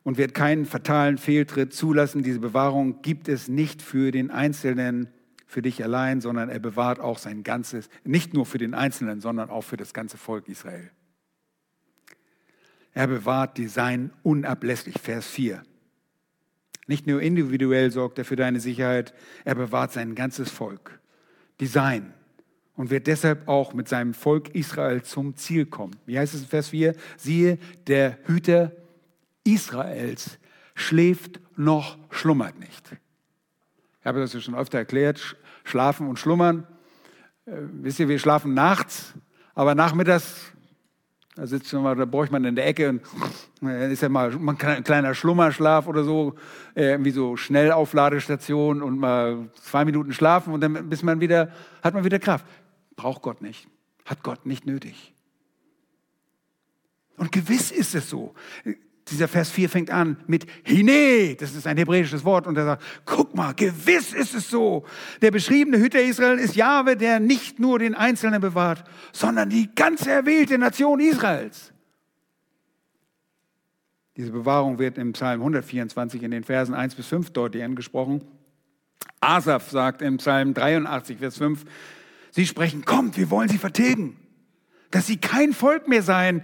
und wird keinen fatalen Fehltritt zulassen. Diese Bewahrung gibt es nicht für den Einzelnen, für dich allein, sondern er bewahrt auch sein ganzes, nicht nur für den Einzelnen, sondern auch für das ganze Volk Israel. Er bewahrt die Sein unablässlich, Vers 4. Nicht nur individuell sorgt er für deine Sicherheit, er bewahrt sein ganzes Volk, die Sein, und wird deshalb auch mit seinem Volk Israel zum Ziel kommen. Wie heißt es in Vers 4? Siehe, der Hüter Israels schläft noch schlummert nicht. Ich habe das ja schon öfter erklärt, schlafen und schlummern. Äh, wisst ihr, wir schlafen nachts, aber nachmittags da sitzt man, da bräuchte man in der Ecke und dann ist ja mal ein kleiner Schlummerschlaf oder so, äh, irgendwie so Schnellaufladestation und mal zwei Minuten schlafen und dann bis man wieder, hat man wieder Kraft. Braucht Gott nicht. Hat Gott nicht nötig. Und gewiss ist es so dieser Vers 4 fängt an mit Hine, das ist ein hebräisches Wort, und er sagt, guck mal, gewiss ist es so. Der beschriebene Hüter Israel ist Jahwe, der nicht nur den Einzelnen bewahrt, sondern die ganze erwählte Nation Israels. Diese Bewahrung wird im Psalm 124 in den Versen 1 bis 5 deutlich angesprochen. Asaf sagt im Psalm 83, Vers 5, Sie sprechen, kommt, wir wollen sie vertilgen, dass sie kein Volk mehr seien,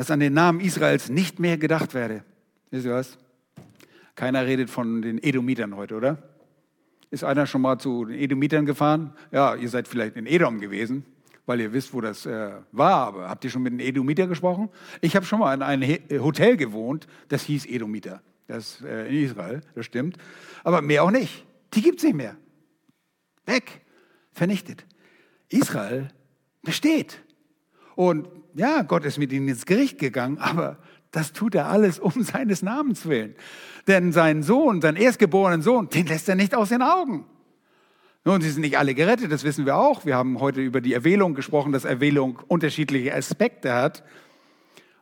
dass an den Namen Israels nicht mehr gedacht werde. Wisst ihr was? Keiner redet von den Edomitern heute, oder? Ist einer schon mal zu den Edomitern gefahren? Ja, ihr seid vielleicht in Edom gewesen, weil ihr wisst, wo das äh, war. Aber habt ihr schon mit den Edomitern gesprochen? Ich habe schon mal in einem Hotel gewohnt, das hieß Edomiter. Das äh, in Israel, das stimmt. Aber mehr auch nicht. Die gibt es nicht mehr. Weg. Vernichtet. Israel besteht. Und ja, Gott ist mit ihnen ins Gericht gegangen, aber das tut er alles um seines Namens willen. Denn seinen Sohn, seinen erstgeborenen Sohn, den lässt er nicht aus den Augen. Nun, sie sind nicht alle gerettet, das wissen wir auch. Wir haben heute über die Erwählung gesprochen, dass Erwählung unterschiedliche Aspekte hat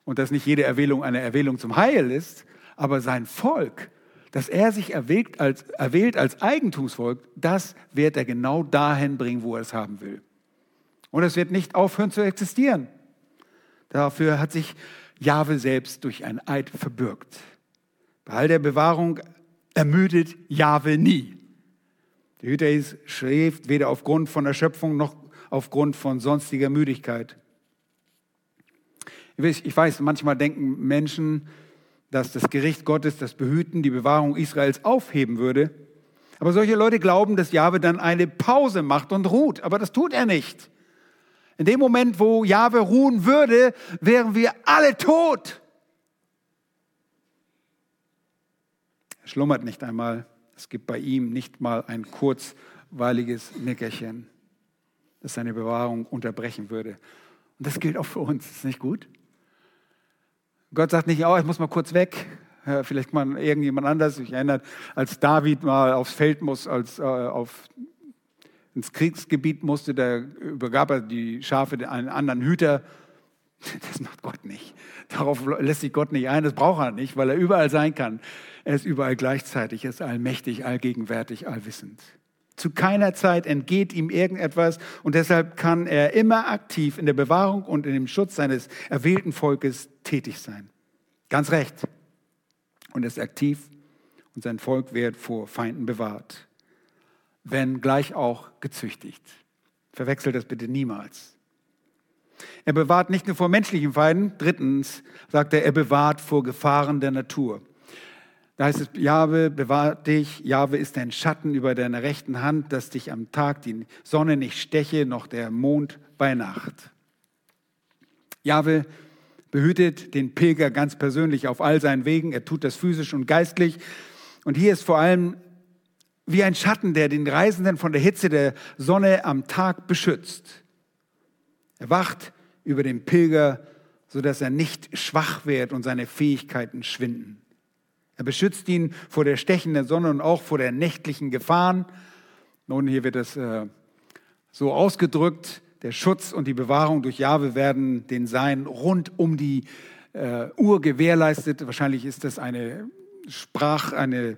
und dass nicht jede Erwählung eine Erwählung zum Heil ist. Aber sein Volk, dass er sich erwählt als, erwählt als Eigentumsvolk, das wird er genau dahin bringen, wo er es haben will. Und es wird nicht aufhören zu existieren. Dafür hat sich Jahwe selbst durch ein Eid verbürgt. Bei all der Bewahrung ermüdet Jahwe nie. Der Hüter schläft weder aufgrund von Erschöpfung noch aufgrund von sonstiger Müdigkeit. Ich weiß, manchmal denken Menschen, dass das Gericht Gottes das Behüten, die Bewahrung Israels aufheben würde. Aber solche Leute glauben, dass Jahwe dann eine Pause macht und ruht. Aber das tut er nicht. In dem Moment, wo Jahwe ruhen würde, wären wir alle tot. Er schlummert nicht einmal. Es gibt bei ihm nicht mal ein kurzweiliges Nickerchen, das seine Bewahrung unterbrechen würde. Und das gilt auch für uns. Ist nicht gut? Gott sagt nicht, oh, ich muss mal kurz weg. Vielleicht mal irgendjemand anders. Ich erinnere, als David mal aufs Feld muss, als äh, auf ins Kriegsgebiet musste, da übergab er die Schafe einen anderen Hüter. Das macht Gott nicht. Darauf lässt sich Gott nicht ein, das braucht er nicht, weil er überall sein kann. Er ist überall gleichzeitig, er ist allmächtig, allgegenwärtig, allwissend. Zu keiner Zeit entgeht ihm irgendetwas und deshalb kann er immer aktiv in der Bewahrung und in dem Schutz seines erwählten Volkes tätig sein. Ganz recht. Und er ist aktiv und sein Volk wird vor Feinden bewahrt wenn gleich auch gezüchtigt. Verwechselt das bitte niemals. Er bewahrt nicht nur vor menschlichen Feinden, drittens sagt er, er bewahrt vor Gefahren der Natur. Da heißt es, Jahwe bewahrt dich, Jahwe ist dein Schatten über deiner rechten Hand, dass dich am Tag die Sonne nicht steche, noch der Mond bei Nacht. Jahwe behütet den Pilger ganz persönlich auf all seinen Wegen, er tut das physisch und geistlich. Und hier ist vor allem wie ein Schatten, der den Reisenden von der Hitze der Sonne am Tag beschützt. Er wacht über den Pilger, sodass er nicht schwach wird und seine Fähigkeiten schwinden. Er beschützt ihn vor der stechenden Sonne und auch vor der nächtlichen Gefahren. Nun, hier wird es äh, so ausgedrückt, der Schutz und die Bewahrung durch Jahwe werden den Sein rund um die äh, Uhr gewährleistet. Wahrscheinlich ist das eine Sprach, eine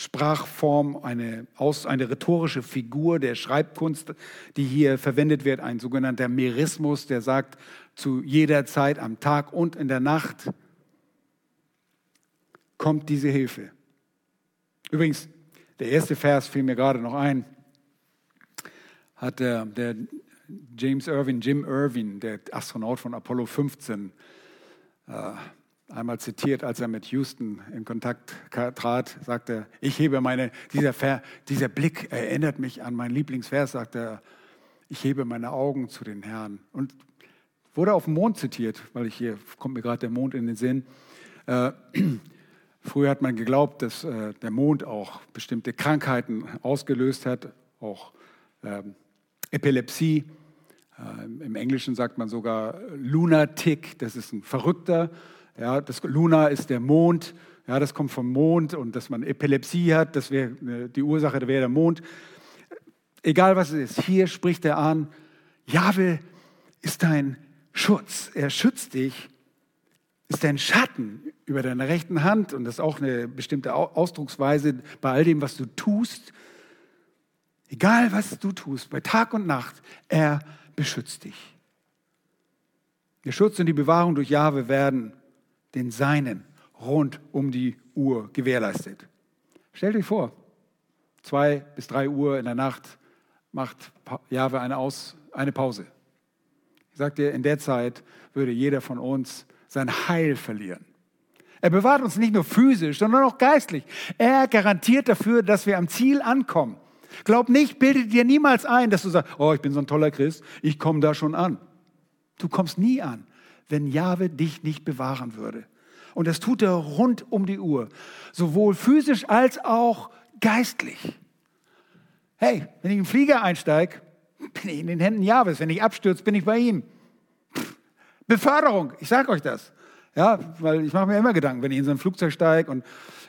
Sprachform, eine, aus, eine rhetorische Figur der Schreibkunst, die hier verwendet wird, ein sogenannter Merismus, der sagt, zu jeder Zeit am Tag und in der Nacht kommt diese Hilfe. Übrigens, der erste Vers fiel mir gerade noch ein, hat der, der James Irwin, Jim Irwin, der Astronaut von Apollo 15, äh, einmal zitiert, als er mit Houston in Kontakt trat, sagte er, ich hebe meine, dieser, Ver, dieser Blick erinnert mich an meinen Lieblingsvers, sagte er, ich hebe meine Augen zu den Herrn. Und wurde auf dem Mond zitiert, weil ich hier kommt mir gerade der Mond in den Sinn. Äh, früher hat man geglaubt, dass äh, der Mond auch bestimmte Krankheiten ausgelöst hat, auch ähm, Epilepsie. Äh, Im Englischen sagt man sogar Lunatic, das ist ein Verrückter. Ja, das Luna ist der Mond, ja, das kommt vom Mond und dass man Epilepsie hat, das wäre äh, die Ursache, wäre der Mond. Egal was es ist, hier spricht er an, Jahwe ist dein Schutz, er schützt dich, ist dein Schatten über deiner rechten Hand und das ist auch eine bestimmte Ausdrucksweise bei all dem, was du tust. Egal was du tust, bei Tag und Nacht, er beschützt dich. Der Schutz und die Bewahrung durch Jahwe werden den Seinen rund um die Uhr gewährleistet. Stellt euch vor, zwei bis drei Uhr in der Nacht macht Jahwe eine, Aus, eine Pause. Ich sagte, in der Zeit würde jeder von uns sein Heil verlieren. Er bewahrt uns nicht nur physisch, sondern auch geistlich. Er garantiert dafür, dass wir am Ziel ankommen. Glaub nicht, bilde dir niemals ein, dass du sagst, oh, ich bin so ein toller Christ, ich komme da schon an. Du kommst nie an, wenn Jahwe dich nicht bewahren würde. Und das tut er rund um die Uhr, sowohl physisch als auch geistlich. Hey, wenn ich in den Flieger einsteige, bin ich in den Händen Jahwes. Wenn ich abstürze, bin ich bei ihm. Beförderung, ich sage euch das. Ja, weil ich mache mir immer Gedanken, wenn ich in so ein Flugzeug steige und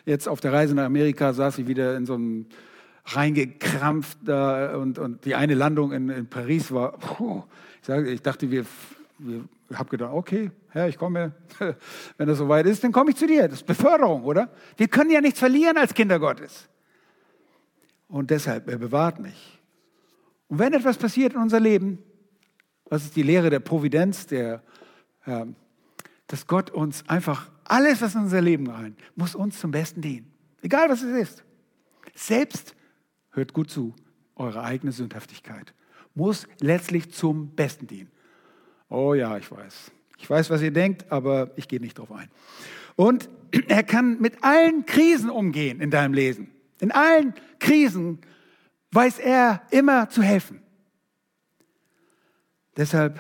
jetzt auf der Reise nach Amerika saß ich wieder in so einem reingekrampft da und, und die eine Landung in, in Paris war, puh, ich, sage, ich dachte, wir ich habe gedacht, okay, Herr, ich komme, wenn das soweit ist, dann komme ich zu dir. Das ist Beförderung, oder? Wir können ja nichts verlieren als Kinder Gottes. Und deshalb, er bewahrt mich. Und wenn etwas passiert in unser Leben, was ist die Lehre der Providenz, der, äh, dass Gott uns einfach alles, was in unser Leben rein, muss uns zum Besten dienen. Egal was es ist. Selbst hört gut zu, eure eigene Sündhaftigkeit muss letztlich zum Besten dienen. Oh ja, ich weiß. Ich weiß, was ihr denkt, aber ich gehe nicht darauf ein. Und er kann mit allen Krisen umgehen in deinem Leben. In allen Krisen weiß er immer zu helfen. Deshalb,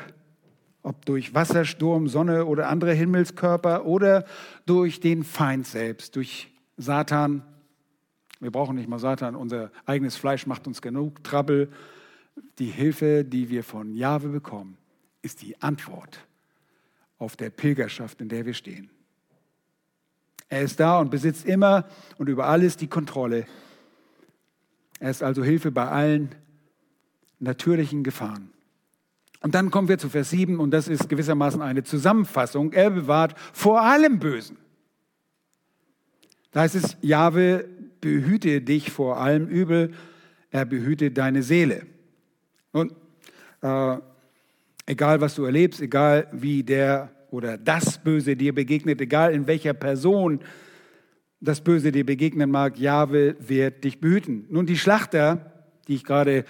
ob durch Wasser, Sturm, Sonne oder andere Himmelskörper oder durch den Feind selbst, durch Satan, wir brauchen nicht mal Satan, unser eigenes Fleisch macht uns genug Trouble. Die Hilfe, die wir von Jahwe bekommen, ist die Antwort auf der Pilgerschaft, in der wir stehen. Er ist da und besitzt immer und über alles die Kontrolle. Er ist also Hilfe bei allen natürlichen Gefahren. Und dann kommen wir zu Vers 7 und das ist gewissermaßen eine Zusammenfassung. Er bewahrt vor allem Bösen. Da heißt es, Jahwe behüte dich vor allem Übel, er behüte deine Seele. Und äh, egal was du erlebst, egal wie der oder das Böse dir begegnet, egal in welcher Person das Böse dir begegnen mag, Jahwe wird dich behüten. Nun, die Schlachter, die ich gerade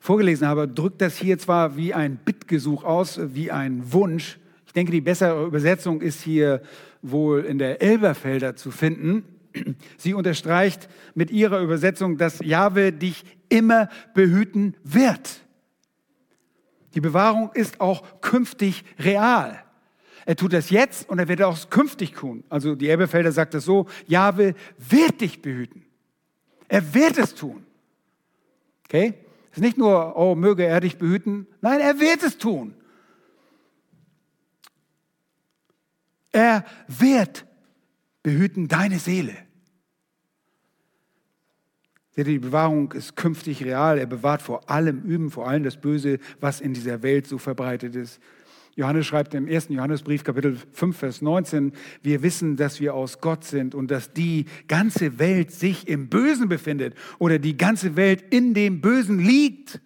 vorgelesen habe, drückt das hier zwar wie ein Bittgesuch aus, wie ein Wunsch. Ich denke, die bessere Übersetzung ist hier wohl in der Elberfelder zu finden. Sie unterstreicht mit ihrer Übersetzung, dass Jahwe dich immer behüten wird. Die Bewahrung ist auch künftig real. Er tut das jetzt und er wird auch künftig tun. Also die Elberfelder sagt es so, Jahwe wird dich behüten. Er wird es tun. Okay? Es ist nicht nur, oh, möge er dich behüten. Nein, er wird es tun. Er wird behüten deine Seele. Die Bewahrung ist künftig real. Er bewahrt vor allem Üben, vor allem das Böse, was in dieser Welt so verbreitet ist. Johannes schreibt im ersten Johannesbrief, Kapitel 5, Vers 19, wir wissen, dass wir aus Gott sind und dass die ganze Welt sich im Bösen befindet oder die ganze Welt in dem Bösen liegt.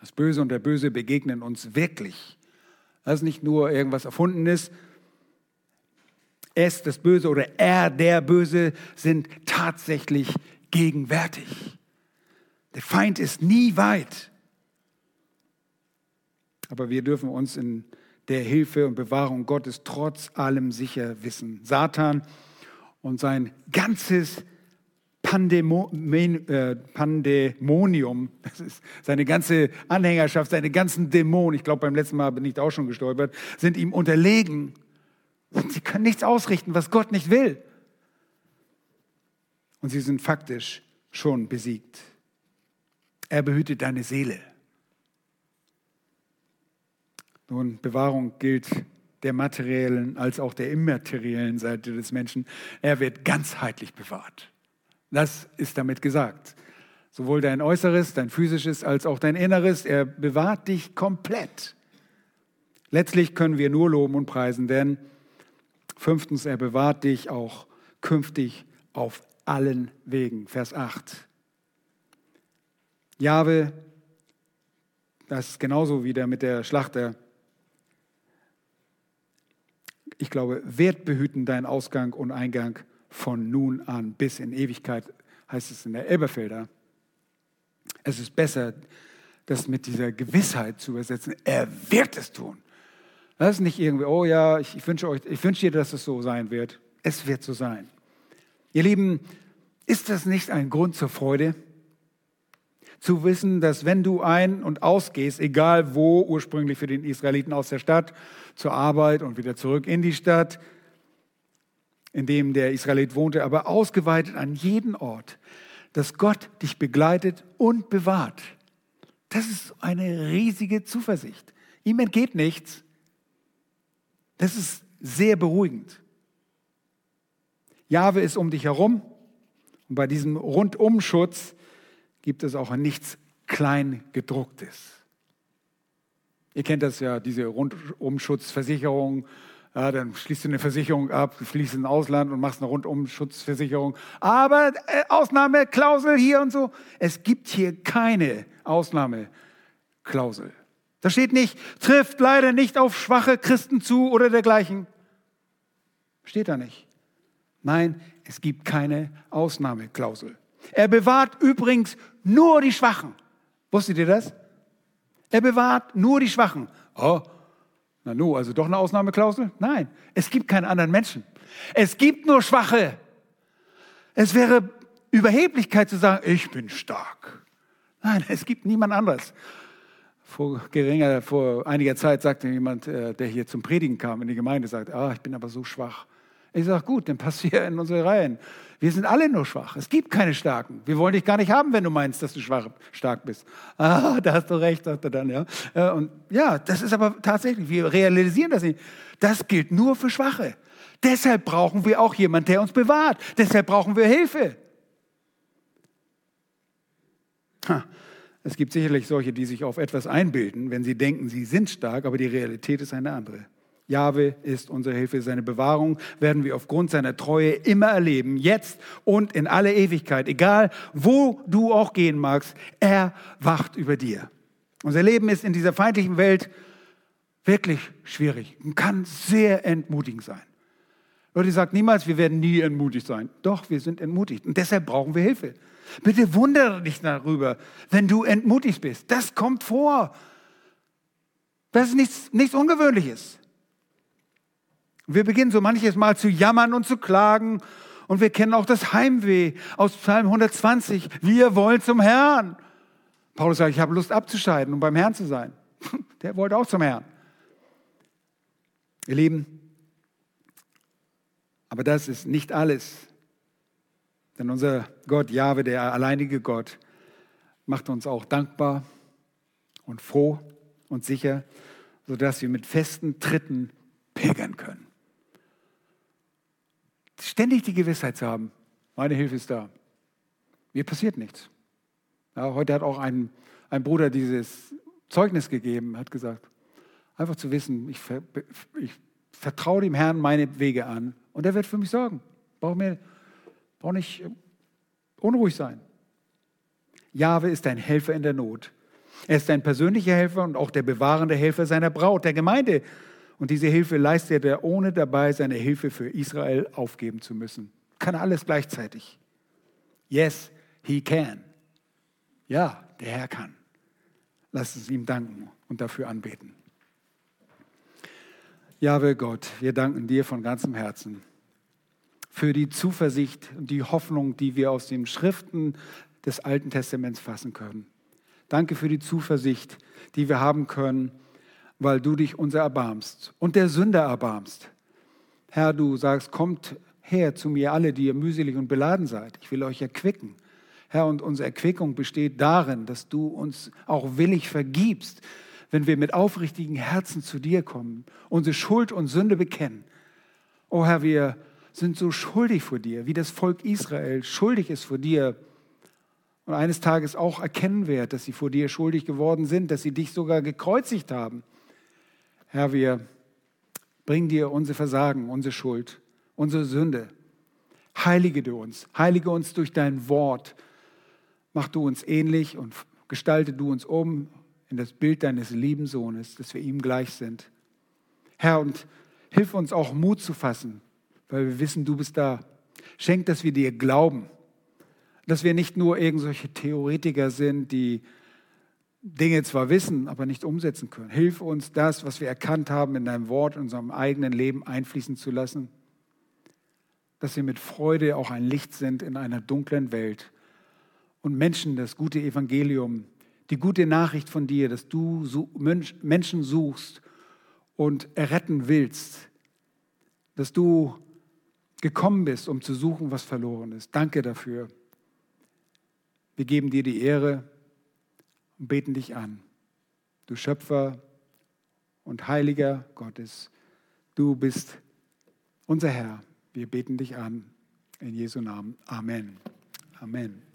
Das Böse und der Böse begegnen uns wirklich. Das ist nicht nur irgendwas Erfundenes. Es, das Böse oder er, der Böse sind tatsächlich gegenwärtig. Der Feind ist nie weit. Aber wir dürfen uns in der Hilfe und Bewahrung Gottes trotz allem sicher wissen. Satan und sein ganzes äh, Pandemonium, das ist seine ganze Anhängerschaft, seine ganzen Dämonen, ich glaube beim letzten Mal bin ich da auch schon gestolpert, sind ihm unterlegen. Sie können nichts ausrichten, was Gott nicht will. Und sie sind faktisch schon besiegt. Er behütet deine Seele. Nun, Bewahrung gilt der materiellen als auch der immateriellen Seite des Menschen. Er wird ganzheitlich bewahrt. Das ist damit gesagt. Sowohl dein Äußeres, dein Physisches als auch dein Inneres. Er bewahrt dich komplett. Letztlich können wir nur loben und preisen, denn fünftens, er bewahrt dich auch künftig auf allen Wegen. Vers 8. Jahwe, das ist genauso wie der mit der Schlachter ich glaube, wird behüten dein Ausgang und Eingang von nun an bis in Ewigkeit, heißt es in der Elberfelder. Es ist besser, das mit dieser Gewissheit zu übersetzen. Er wird es tun. Das ist nicht irgendwie, oh ja, ich, ich wünsche euch, ich wünsche dir, dass es so sein wird. Es wird so sein. Ihr Lieben, ist das nicht ein Grund zur Freude? Zu wissen, dass wenn du ein- und ausgehst, egal wo, ursprünglich für den Israeliten aus der Stadt zur Arbeit und wieder zurück in die Stadt, in dem der Israelit wohnte, aber ausgeweitet an jeden Ort, dass Gott dich begleitet und bewahrt. Das ist eine riesige Zuversicht. Ihm entgeht nichts. Das ist sehr beruhigend. Jahwe ist um dich herum und bei diesem Rundumschutz gibt es auch nichts Kleingedrucktes. Ihr kennt das ja, diese Rundumschutzversicherung. Ja, dann schließt du eine Versicherung ab, fließt ins Ausland und machst eine Rundumschutzversicherung. Aber äh, Ausnahmeklausel hier und so. Es gibt hier keine Ausnahmeklausel. Da steht nicht, trifft leider nicht auf schwache Christen zu oder dergleichen. Steht da nicht. Nein, es gibt keine Ausnahmeklausel. Er bewahrt übrigens nur die Schwachen. Wusstet ihr das? Er bewahrt nur die Schwachen. Oh, na nu, also doch eine Ausnahmeklausel? Nein, es gibt keine anderen Menschen. Es gibt nur Schwache. Es wäre Überheblichkeit zu sagen, ich bin stark. Nein, es gibt niemand anderes. Vor, geringer, vor einiger Zeit sagte jemand, äh, der hier zum Predigen kam in die Gemeinde, sagt, ah, ich bin aber so schwach. Ich sage, gut, dann pass hier in unsere Reihen. Wir sind alle nur schwach. Es gibt keine Starken. Wir wollen dich gar nicht haben, wenn du meinst, dass du schwach, stark bist. Ah, da hast du recht, sagt er dann. Ja. Äh, und ja, das ist aber tatsächlich, wir realisieren das nicht. Das gilt nur für Schwache. Deshalb brauchen wir auch jemanden, der uns bewahrt. Deshalb brauchen wir Hilfe. Ha. Es gibt sicherlich solche, die sich auf etwas einbilden, wenn sie denken, sie sind stark, aber die Realität ist eine andere. Jahwe ist unsere Hilfe, seine Bewahrung werden wir aufgrund seiner Treue immer erleben, jetzt und in alle Ewigkeit, egal wo du auch gehen magst, er wacht über dir. Unser Leben ist in dieser feindlichen Welt wirklich schwierig und kann sehr entmutigend sein. Leute sagen niemals, wir werden nie entmutigt sein. Doch, wir sind entmutigt und deshalb brauchen wir Hilfe. Bitte wundere dich darüber, wenn du entmutigt bist. Das kommt vor. Das ist nichts, nichts Ungewöhnliches. Wir beginnen so manches Mal zu jammern und zu klagen. Und wir kennen auch das Heimweh aus Psalm 120. Wir wollen zum Herrn. Paulus sagt, ich habe Lust abzuscheiden, um beim Herrn zu sein. Der wollte auch zum Herrn. Ihr Lieben, aber das ist nicht alles. Denn unser Gott, Jahwe, der alleinige Gott, macht uns auch dankbar und froh und sicher, sodass wir mit festen Tritten pilgern können. Ständig die Gewissheit zu haben, meine Hilfe ist da. Mir passiert nichts. Ja, heute hat auch ein, ein Bruder dieses Zeugnis gegeben, hat gesagt, einfach zu wissen, ich, ver, ich vertraue dem Herrn meine Wege an und er wird für mich sorgen. Brauche mir brauch nicht unruhig sein. Jahwe ist ein Helfer in der Not. Er ist ein persönlicher Helfer und auch der bewahrende Helfer seiner Braut, der Gemeinde. Und diese Hilfe leistet er, ohne dabei seine Hilfe für Israel aufgeben zu müssen. Kann alles gleichzeitig. Yes, he can. Ja, der Herr kann. Lass uns ihm danken und dafür anbeten. Jahwe Gott, wir danken dir von ganzem Herzen für die Zuversicht und die Hoffnung, die wir aus den Schriften des Alten Testaments fassen können. Danke für die Zuversicht, die wir haben können, weil du dich unser erbarmst und der Sünder erbarmst. Herr, du sagst, kommt her zu mir alle, die ihr mühselig und beladen seid. Ich will euch erquicken. Herr, und unsere Erquickung besteht darin, dass du uns auch willig vergibst, wenn wir mit aufrichtigen Herzen zu dir kommen, unsere Schuld und Sünde bekennen. O Herr, wir sind so schuldig vor dir, wie das Volk Israel schuldig ist vor dir und eines Tages auch erkennen wird, dass sie vor dir schuldig geworden sind, dass sie dich sogar gekreuzigt haben. Herr, wir bringen dir unsere Versagen, unsere Schuld, unsere Sünde. Heilige du uns, heilige uns durch dein Wort. Mach du uns ähnlich und gestalte du uns um in das Bild deines lieben Sohnes, dass wir ihm gleich sind. Herr, und hilf uns auch Mut zu fassen, weil wir wissen, du bist da. Schenk, dass wir dir glauben dass wir nicht nur irgendwelche Theoretiker sind, die Dinge zwar wissen, aber nicht umsetzen können. Hilf uns, das, was wir erkannt haben, in deinem Wort, in unserem eigenen Leben einfließen zu lassen. Dass wir mit Freude auch ein Licht sind in einer dunklen Welt und Menschen das gute Evangelium, die gute Nachricht von dir, dass du Menschen suchst und erretten willst, dass du gekommen bist, um zu suchen, was verloren ist. Danke dafür. Wir geben dir die Ehre und beten dich an. Du Schöpfer und Heiliger Gottes, du bist unser Herr. Wir beten dich an. In Jesu Namen. Amen. Amen.